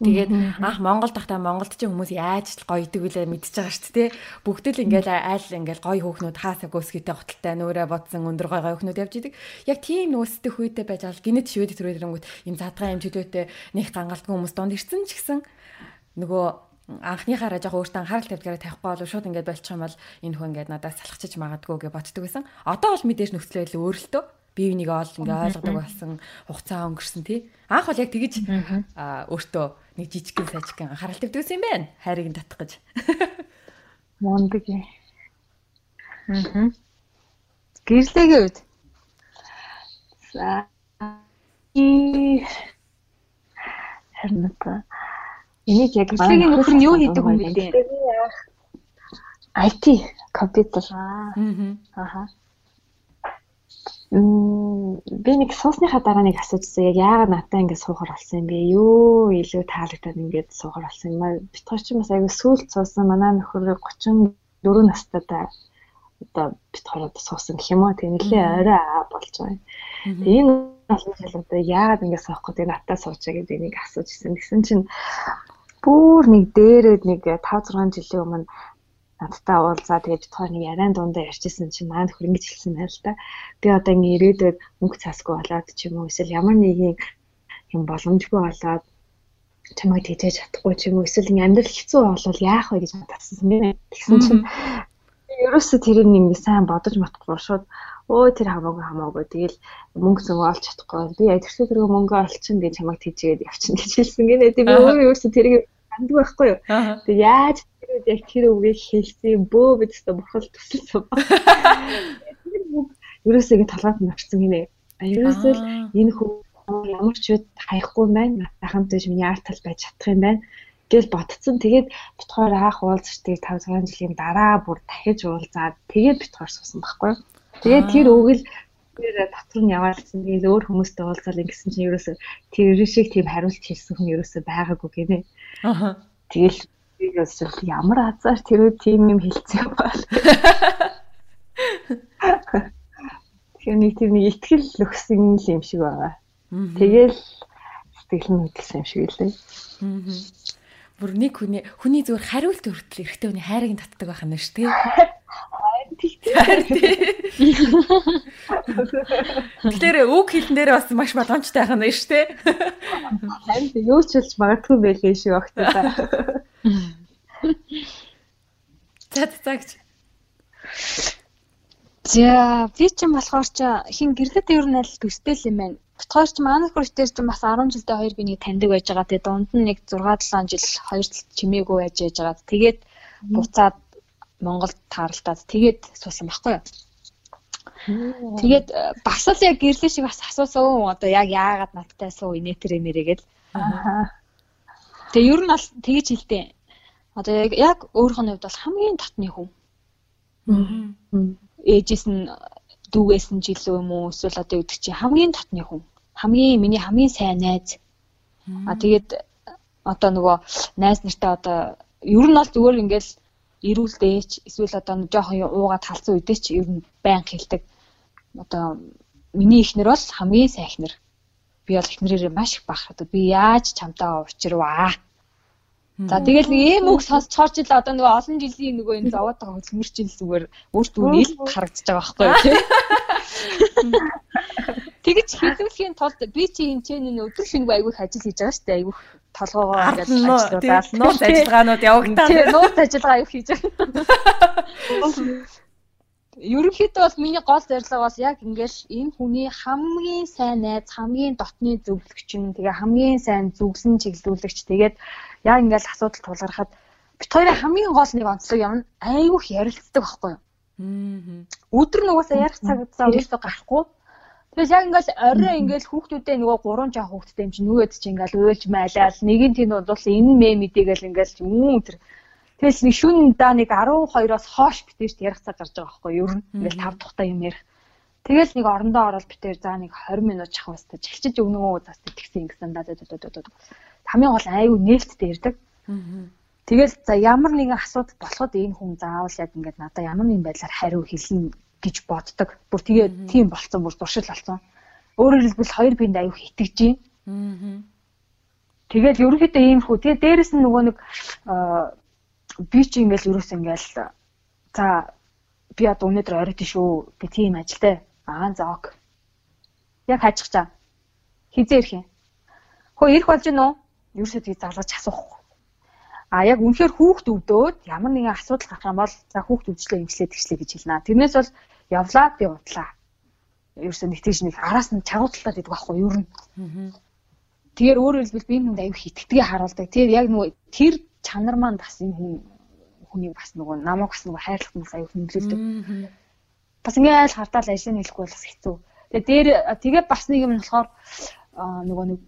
Тэгээд анх Монгол тахта Монголд ч хүмүүс яаж гоё идэг үлээ мэдчихэж байгаа шүү дээ. Бүгд л ингээл айл ингээл гоё хөөхнүүд хаасаа гөөсгийтэй готалтай нөөрэ бодсон өндөр гоё гоё хөөхнүүд явж идэг. Яг тийм нөөцтэй хүйтэй байж байгаа гинэт шивэд төрөөдөрөнгөт юм задгаа юм чөлөөтэй нэг гангалтгүй хүмүүс донд ирсэн ч гэсэн нөгөө анхныхаараа жоохон өөртөө анхаарал тавьдгаараа тавихгүй бол шууд ингээд болчих юм бол энэ хүн ингээд надаас салхачиж магадгүй гэж боддөг байсан. Одоо бол мэдээж нөхцөл байдал өөрлөлтөө бие бинийг оол ингээ ойлгодог болсон хугацаа өнгөрсөн тий. Анх бол яг тэгэж өөртөө нэг жижигхэн сайжигхэн анхаарал тавьдгсэн юм байна. Хайрыг нь татах гэж. Мондөг юм. Аа. Гэрлэгийн үед. За. И та энийг яг гэрлэгийн нөхөр нь юу хийдэг юм бэ? IT компьютер. Аа. Аа би нэг суусныхаа дараа нэг асуужсан яг яагаад надад ингэж суухаар болсон юм бэ? Юу илүү таалагдаад ингэж суухаар болсон юм аа? Битгаар чи бас аягүй сүулт суусан манай нөхөр 34 настай та одоо битгаар одоо суусан гэх юм уу? Тэгээ нэлээ орой аа болж байгаа юм. Тэгээ энэ олон жил одоо яагаад ингэж суух гэдэг надад суучаа гэдэг нэг асуужсэн. Тэгсэн чинь бүр нэг дээрээд нэг 5 6 жилийн өмнө надтай уулзаа тэгээд битгаар нэг яриан дундаа ярьчихсан чинь маань нөхөр ингэж хэлсэн байл та. Би одоо ингэ ирээдүйд мөнгө цаасгүй болоод ч юм уу эсвэл ямар нэгэн юм боломжгүй болоод чамайг тэжээж чадахгүй ч юм уу эсвэл ингэ амьдрал хэцүү болвол яах вэ гэж бодсон юм. Тэгсэн чинь ерөөсө тэрийг нэг сайн бодож матахгүй шууд өө тэр хамаагүй хамаагүй тэгэл мөнгө зөнгө олж чадахгүй би ядэрсээ тэр мөнгө олчин гэж чамайг тийжгээд явчихна гэж хэлсэн гинэ тийм өөрөө ерөөсө тэрийг андгүй байхгүй юу тэг яаж тэр яг тэр үгийг хэлсэн бөө бид өстө бурхал төсөлсөн ерөөсөө ингэ талгаад навчсан гинэ ерөөсөө энэ хүн ямар ч үед хаяхгүй байна натайхан дэж миний арт тал байж чадах юм байна гэж ботцсон. Тэгээд битгаар хаах уулзч тэгээд 5 6 жилийн дараа бүр дахиж уулзаад тэгээд битгаар суусан байхгүй. Тэгээд тэр үгэл тэр дотор нь яваалсан. Тэгээд өөр хүмүүстэй уулзаал ингэсэн чинь ерөөсө тэр шиг тийм хариулт хэлсэн хүн ерөөсө байгаагүй гинэ. Аа. Тэгэл би ямар азар тэр үе тийм юм хэлсэн бол. Тэгэхээр нэг тийм нэг ихтгэл өгсөн юм шиг байгаа. Тэгэл сэтгэл нь хөдөлсөн юм шиг лээ. Аа бүр нэг хүний хүний зүгээр хариулт өртөл эрэхтэй хүний хайрыг татдаг байх нь шүү дээ. Тэгэхээр үг хэлэн дээр бас маш боломжтой байх нь шүү дээ. Харин юу ч хэлж магадгүй байлээ шүү огттой. За цагч. За би ч юм болохоор ч хин гэрлээд ер нь аль төстэй л юм байна Бутгаар ч манай хүртээр ч бас 10 жилдээ хоёр би нэг таньдаг байж байгаа. Тэгээ дунд нь нэг 6 7 жил хоёр чимээгүй байж яж байгаа. Тэгээд буцаад Монголд тааралтаад тэгээд суусан байхгүй юу? Тэгээд э, бас л яг гэрлээ шиг бас асуусан. Одоо яг яагаад надтай суу инээ тэр нэрээгээл. Тэгээ ер нь бол тэгэж хэлдэг. Одоо яг яг өөрийнх нь хувьд бол хамгийн татны хүн. Ээжээс нь дүүгээс нь жилүү юм уу эсвэл одоо үүдчих чи хамгийн татны хүн хамгийн миний хамгийн сайн найз. А тэгээд одоо нөгөө найз нартай одоо ер нь бол зүгээр ингээл ирүүлдээч эсвэл одоо жоохон уугаад халцсан үедээ ч ер нь байн хэлдэг. Одоо миний ихнэр бол хамгийн сайн ихнэр. Би бол ихнэрээр маш их бахархад. Би яаж чамтаа учрваа. За тэгэл нэг ийм үг сонсцоор ч л одоо нөгөө олон жилийн нөгөө энэ зовоод байгаа хөдөлмөрчил зүгээр өөртөө нийл харагдаж байгаа байхгүй юу тий. Тэгэж хэлүүлэхийн тулд би чи энэ ч энэ өдөр шингүй айгүй ажил хийж байгаа шүү дээ. Айгүй толгоогоо ингээд ажиллуулаад нууц ажиллагаанууд явагдаа. Тийм нууц ажиллагаа аюу хийж байгаа. Ерөнхийдөө бол миний гол зорилго бас яг ингээл энэ хүний хамгийн сайн найз, хамгийн дотны зөвлөгч нь, тэгээ хамгийн сайн зүгсэн чиглүүлэгч. Тэгээд яг ингээл асуудал тулгархад бит хоёрын хамгийн гол нэг онцлог юм айгүйх ярилцдаг байхгүй юу? Аа. Өдөр нугасаа ярих цаг удаа өөртөө гарахгүй Тэгээс яг ингээл орой ингээл хүүхдүүдээ нөгөө гурван жаа хүүхдтэй юм чи нөгөөд чи ингээл уйлж майлал нэг нь тийм бол энэ мэ мэдээгээл ингээл юм тэр Тэгээс нэг шүн да нэг 12-оос хоош битэрч ярих цаг гарч байгаа байхгүй юу? Ер нь ингээл тав тухтай юм ярих. Тэгэл нэг орондоо ороод битэр за нэг 20 минут чах баста жилчиж өгнө үү зас тэгсэн ингэсэн да. Хамгийн гол айгүй нээлттэй ирдэг. Тэгэл за ямар нэгэн асуудал болоход энэ хүн заавал яг ингээд надад ямар нэгэн байдлаар хариу хэлнэ гэж боддог. Бүр тэгээ тийм болцсон бүр туршил болсон. Өөрөөр хэлбэл хоёр биед аюу итгэж байна. Тэгэл ерөнхийдөө ийм хүү. Тэгээ дээрэс нь нөгөө нэг би чи ингээл ерөөс ингээл за би одоо өнөөдөр оройт шүү. Би тийм ажилтай. Аа за ок. Яг хажих чаа. Хизээ ирэх юм. Хөө ирэх болж гинөө? Ерөөсөө тийг залгаж асуухгүй. А яг үнэхээр хүүхд өвдөөд ямар нэгэн асуудал гарах юм бол за хүүхд өвчлөө имслээ тэгчлээ гэж хэлнэ. Тэрнээс бол явлаа би удлаа. Ерөөсөө нэг тийш нэг араас нь чагуулталаад идэх байхгүй юу ер нь. Тэгэхээр өөрөөр хэлбэл би энэ хүнд аюу хитгэдгээ харуулдаг. Тэгэхээр яг нөгөө тэр чанар маань бас энэ хүн хүний бас нөгөө намайг бас нөгөө хайрлахнаас аюу хөндлөлдөг. Бас ингээл хартаал ажил нь хэлэхгүй бас хэцүү. Тэгээ дээр тэгээ бас нэг юм болохоор нөгөө нэг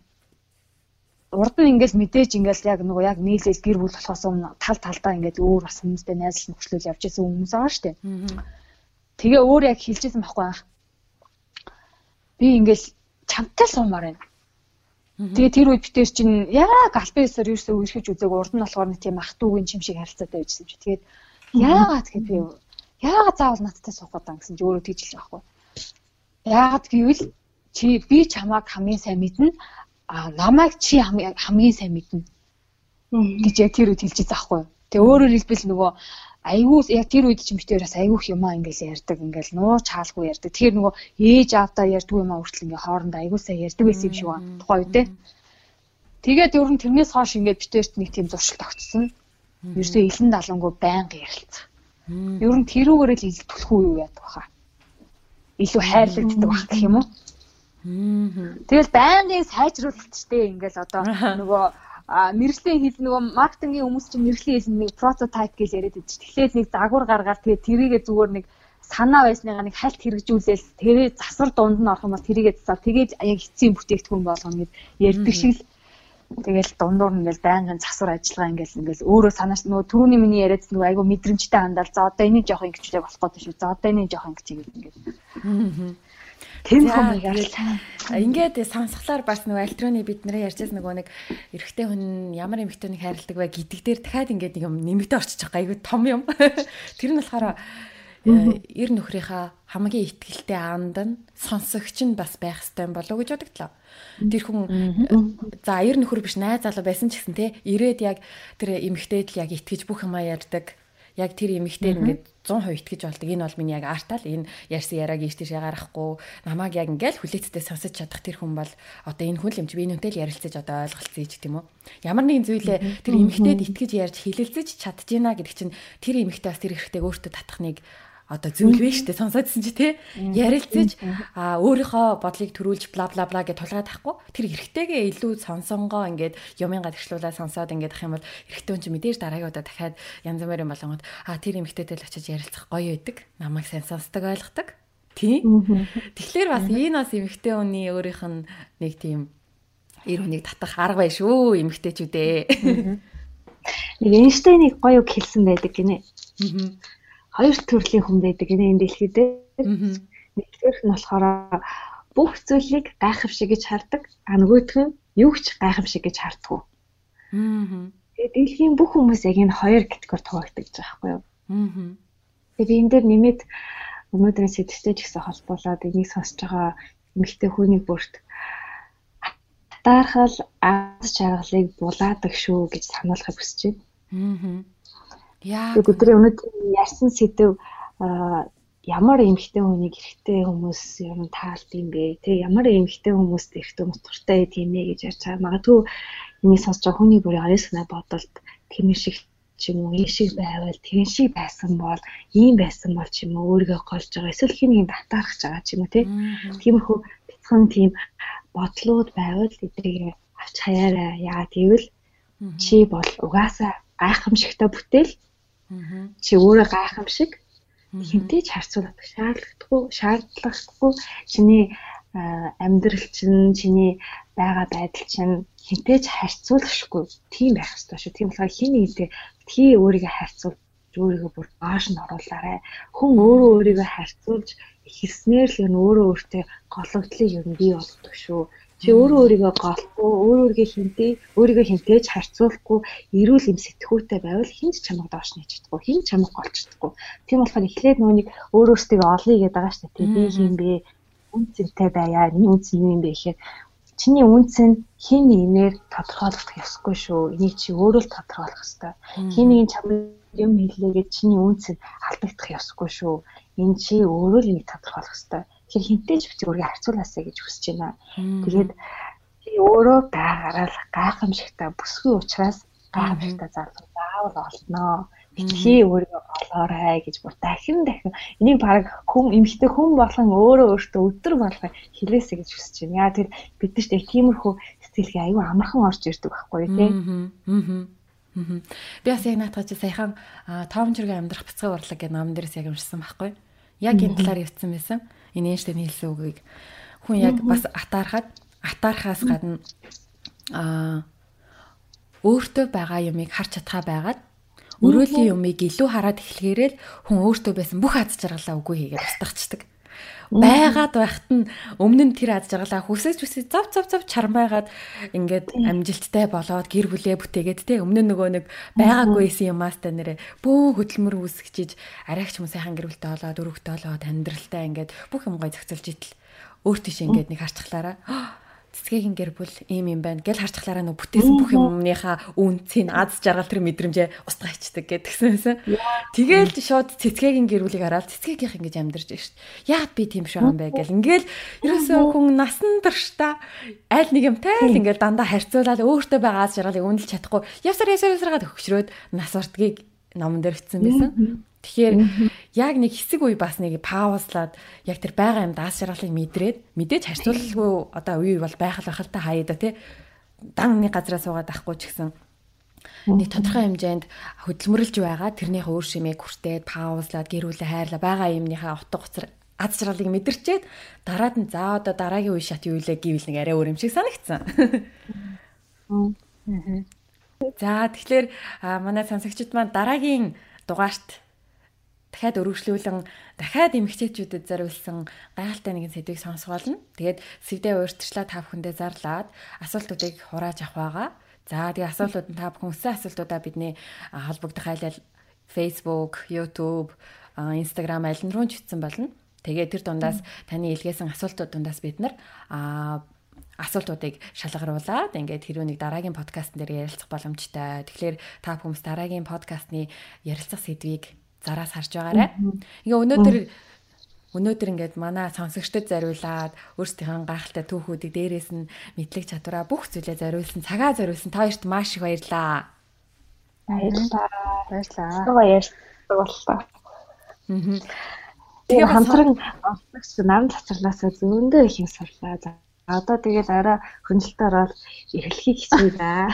урд нь ингээс мэдээж ингээл яг нөгөө яг нийлэл гэр бүл болохоос өмнө тал талдаа ингээд өөр бас хүмүүстэй найзлах нөхцөл явж исэн хүмүүс байгаа шүү дээ. Тэгээ өөр яг хэлжсэн байхгүй аа. Би ингээл чамтай суумаар байна. Тэгээ тэр үед битэр чинь яг альбисаар ерөөсөө үргэлж үзег урд нь болохоор нэг тийм ах トゥ угийн чим шиг харилцаатай байжсэн чи. Тэгээд яагаад гэвэл би яагаад заавал надтай суух удаа гэсэн чи өөрөө тэгж байгаа байхгүй. Яагаад гэвэл чи би чамааг хамгийн сайн мэднэ а намайг чи хамгийн сайн мэднэ гэж яг тэр үед хэлж байгаа байхгүй. Тэгээ өөрөөр хэлбэл нөгөө айгүй яг тэр үед чимчтэй бас айгүйх юмаа ингээл ярьдаг ингээл нуу чаалгүй ярьдаг. Тэгэхээр нөгөө ээж аавдаа ярьдгүй юмаа хүртэл ингээ хоорондоо айгуусаа ярьдаг байсан юм шиг байна. Тухайн үед те. Тэгээд ер нь тэрнээс хойш ингээд битэрт нэг тийм зуршил тогтсон. Ерөөсөө илэн далангуу байнга ярилцсан. Ер нь тэрүүгээр л ил түлхүү юу яадаг баха. Илүү хайрлагддаг бах гэх юм уу? Тэгэл байнгын сайжруулалтчтэй ингээл одоо нөгөө мэрэгжлийн хэл нөгөө маркетингийн хүмүүс чинь мэрэгжлийн хэл нэг прототип гэж яриад байдаг. Тэгэхээр нэг загвар гаргаад тэгээ тэрийгээ зүгээр нэг санаа байсныгаа нэг хальт хэрэгжүүлээл тэрээ засвар дунд нь орох юм бол тэрийгээ засаа тэгээд яг эцсийн бүтээгдэхүүн болгоно гэд ярьдаг шиг л Тэгэл дундуур ингээл байнгын засвар ажиллагаа ингээл ингээл өөрөө санааш нөгөө түрүүний миний яриад нөгөө айгу мэдрэмжтэй хандаал за одоо энийг жоох ингэж яг болох гэдэг шүү. За одоо энийг жоох ингэж хийгээд ингээд. Тэр хүмүүс ингээд сонсглоор бас нөгөө электроны бид нэрээ ярьжсэн нөгөө нэг эрэгтэй хүн ямар эмэгтэйнийг хайрладаг вэ гэдэг дээр дахиад ингээд нэг юм нэмэгдээ орчиж байгаа айгу том юм. Тэр нь болохоор эр нөхрийнхаа хамгийн ихтгэлтэй аанд нь сонсогч нь бас байх хэрэгтэй юм болов уу гэж бодогдлоо. Тэр хүн за эр нөхөр биш найз залуу байсан ч гэсэн те ирээд яг тэр эмэгтэйд л яг итгэж бүх юмаа ярьдаг. Яг тэр эмэгтэй ингээд 100% итгэж болдог. Энэ бол миний яг артал. Энэ ярьсан яриаг ийш тийш гарахгүй. Намайг яг ингээл хүлээцтэй сонсож чадах тэр хүн бол одоо энэ хүн л юм чи би нүнтэй л ярилцаж одоо ойлголцсон ч гэдэм үү. Ямар нэгэн зүйлээ тэр эмэгтэйд итгэж ярьж хилэлцэж чадчихна гэдэг чинь тэр эмэгтэй бас тэр эрэгтэйг өөртөө татах нэг одоо зүйл вэ штэ сонсоодсэн чи те. Ярилцаж өөрийнхөө бодлыг төрүүлж бла бла бла гэж тулгаад тахгүй. Тэр эргэтэйгээ илүү сонсонгоо ингээд юмынгаа тэгшлүүлээ сонсоод ингээд ах юм бол эргэтэй хүн чи мэдээж дараагийн удаа дахиад янз бүрийн болонгод а тэр эмэгтэйтэй л очиж ярилцах гоё байдаг. Намайг сайн сонсдог ойлгодог. Тийм тэгэхээр бас энэ бас эмэгтэй хүний өөрийнх нь нэг тийм эр хүнийг татах арга бай шүү эмэгтэйчүүдээ. Нэг Эйнштейнийг гоё үг хэлсэн байдаг гинэ хоёр төрлийн хүн байдаг энэ дэлхийд. Нэгдүгээрх нь болохоор бүх зүйлийг гайхамшиг гэж хардаг. А нөгөөх нь юу ч гайхамшиг гэж харддаг. Аа. Тэгээд дэлхийн бүх хүмүүс яг энэ хоёр категорид хуваагддаг гэж байгаа байхгүй юу? Аа. Тэгээд энэ дээр нэмээд өнөөдрийн сэдвтэй ч гэсэн холбоолоод энийг сонсож байгаа эмэгтэй хүний бүрт атаархал аз жаргалыг булаадаг шүү гэж сануулахыг хүсэж байна. Аа. Яа. Бидний өнөөдөр ярьсан сэдв ямар эмхтэй хүнийг эрэгтэй хүмүүс ер нь таалд юм бэ? Тэг ямар эмхтэй хүмүүст эрэгтэй хүмүүс туртай тийм ээ гэж ярьж байгаа. Магадгүй энийг сонсож байгаа хүний бүрийн оюун санаа бодолд тийм шиг ч юм уу, шиг байвал тэрэн шиг байсан бол ийм байсан бол ч юм уу өөрийгөө голж байгаа. Эсвэл хин нэг татаарах байгаа ч юм уу тий. Тиймэрхүү бяцхан тийм бодлууд байвал эдрийг авч хаяараа. Яа гэвэл чи бол угаасаа гайхамшигтай бүтээл Чи өөрөө гайхамшиг хинтэй ч харьцуулах шаардлагагүй шаардлагагүй чиний амьдрал чинь чиний байгаа байдал чинь хинтэй ч харьцуулахгүй тийм байх ёстой шүү. Тийм болохоор хин нэгтэй тхий өөрийгөө харьцуул өөрийгөө бүр бааш нь оруулаарай. Хүн өөрөө өөрийгөө харьцуулж эхэлснээр л энэ өөрөө өөртөө ер нь бий болдог шүү. Чи өөрөө өөрийгөө голхгүй, өөрөө өөрийгөө хинтээ, өөрийгөө хинтээж харьцуулахгүй, эрүүл юм сэтгүүтэй байвал хинч чамайг доош нээж чадахгүй, хин чамайг голч чадахгүй. Тийм болохоор эхлээд нүуник өөрөөсөө олъё гэдэг байгаа шүү дээ. Би хин бэ? Үнцэнтэй байя. Энэ үнц юу юм бэ гэхээр чиний үнц нь хин нэмээр тодорхойлох ёсгүй шүү. Энийг чи өөрөө л тодорхойлох ёстой. Хин нэг чамайг юм хэлээгээд чиний үнц нь алдагдах ёсгүй шүү. Энэ чи өөрөө л энийг тодорхойлох ёстой Тэгэхээр хинтээ ч бич өөрийгөө харьцуулаасаа гэж хүсэж байна. Тэгээд би өөрөө байгаараа л гайхамшигтай бүсгүй учраас гайхамшигтай зарлал заавал олноо. Битгий өөрийгөө олоорой гэж бүр дахин дахин энийг баг хүн эмхтэй хүн болгон өөрөө өөртөө өдөр болгон хэлээсэй гэж хүсэж байна. Яа тэр бид нар ч яг тиймэрхүү сэтгэлгээ аюу амархан орж ирдэг байхгүй тий. Аа. Би бас яг наатах чи саяхан Том Жиргийн амьдрах бяцхан урлаг гэх ном дээрээс яг уншсан байхгүй. Яг энэ талаар явцсан байсан энэ Эйнштейн хэлсэн үгийг хүн яг бас атаархад атаархаас гадна аа өөртөө байгаа юмыг харж чадхаа байгаад өрөөлийн юмыг илүү хараад эхлэхээрэл хүн өөртөө байсан бүх аз жаргалаа үгүй хийгээд устгахчдаг байгаад байхад нь өмнө нь тэр аз жаргалаа хүсэж хүсэж зав зав зав чармайгаад ингээд амжилттай болоод гэр бүлээ бүтээгээд те өмнө нөгөө нэг байгаагүйсэн юмас та нэрэ бөө хөдөлмөр үүсгэж арайч юм сайхан гэр бүлтэй болоод өрөвтэй болоод амьдралтай ингээд бүх юм гой зохицуулж идэл. Өөртөө шиг ингээд нэг харцглаараа цэцгийн гэр бүл ийм юм байна гэл харцглаараа нөө бүтээсэн бүх юмныхаа үнцийг аз жаргал тэр мэдрэмжээ устгах хийдэг гэдгсэн байсан. Тэгээл шууд цэцгийн гэр бүлийг хараад цэцгийнх ингэж амьдарч дээ. Яад би тийм юм бэ гэл. Ингээл ерөөсөө хүн насан турш та. Аль нэг юмтай л ингээл дандаа харьцуулаад өөртөө байгаа аз жаргалыг үнэлж чадахгүй. Явсар ясар ясаргаад хөвчрөөд нас ортгийг номон дээр бичсэн байсан. Тэгэхээр яг нэг хэсэг үе бас нэг паузлаад яг тэр байгаа юм даас жаргалыг мэдрээд мэдээж харьцуулалгүй одоо үе бол байх л байх л та хаяа да тий. Дан нэг газараа суугаад ахгүй ч гэсэн нэг тодорхой хэмжээнд хөдөлмөрлж байгаа. Тэрнийхээ өөр шимийг хүртээд паузлаад гэрүүлээ хайрлаа байгаа юмныхаа утга учир аз жаргалыг мэдэрчээд дараад нь за одоо дараагийн үе шат юу илээ гэвэл нэг арай өөр юм шиг санагдсан. За тэгэхээр манай сонсогчид маань дараагийн дугаарт дахиад өргөжлүүлэн дахиад эмгчээчүүдэд зориулсан гайхалтай нэгэн сэдвийг сонсох болно. Тэгээд сэвдээ ууртчлаа та бүхэндээ зарлаад асуултуудыг хурааж авах байгаа. За тэгээ асуултууд нь та бүхэн өссөн асуултуудаа бидний холбогдох айлал Facebook, YouTube, Instagram аль нь руу ч бичсэн болно. Тэгээ тэр дундаас таны илгээсэн асуултууд дундаас бид нар асуултуудыг шалгаруулад ингээд нэг дараагийн подкаст дээр ярилцах боломжтой. Тэгэхээр та хүмүүс дараагийн подкастны ярилцах сэдвийг зараас харж байгаарай. Ингээ өнөөдөр өнөөдөр ингээд манай сонсогчдод зориулаад өөрсдийнхээ гайхалтай түүхүүдийг дээрээс нь мэдлэг чадвараа бүх зүйлээ зориулсан, цагаа зориулсан та хоёрт маш их баярлаа. Баярлалаа. Баярлалаа. Баярлалаа боллоо. Тэгээ хамтран онцлогч наран цацралаас зөндөө их юм сурлаа. Одоо тэгэл арай хөндлөлтөөр бол эхлэхийг хичээе да.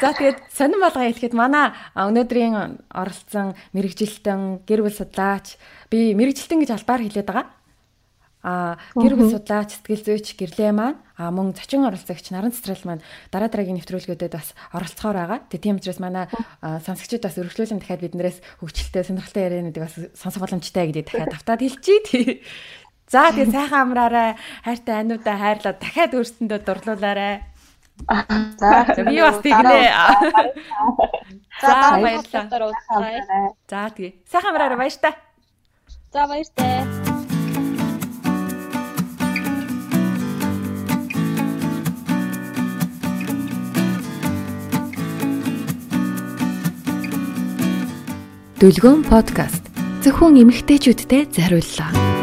За тэгээд сонирн болгоо хэлэхэд манай өнөөдрийн оролцсон мэрэгжилтэн гэр бүл судлаач би мэрэгжилтэн гэж албаар хэлээд байгаа. А гэр бүл судлаач, сэтгэл зүйч гэрлээ маань а мөн зочин оролцогч наран цэцрал маань дараа дараагийн нэвтрүүлгүүдэд бас оролцохоор байгаа. Тэгээ тийм учраас манай сонсогчид бас өргөжлүүлэн дахиад биднээс хөгжилтэй сонирхолтой яриануудыг бас сонсох боломжтой гэдэг дахиад автаад хэлчихье. За тэгээ сайхан амраарай. Хайртай ануудаа хайрлаа. Дахиад өөрсөндөө дурлуулаарай. За би бас тэгнэ. За баярлалаа. За тэгээ сайхан амраарай баяр та. За баяр та. Дүлгөөн подкаст зөвхөн эмэгтэйчүүдтэй зориуллаа.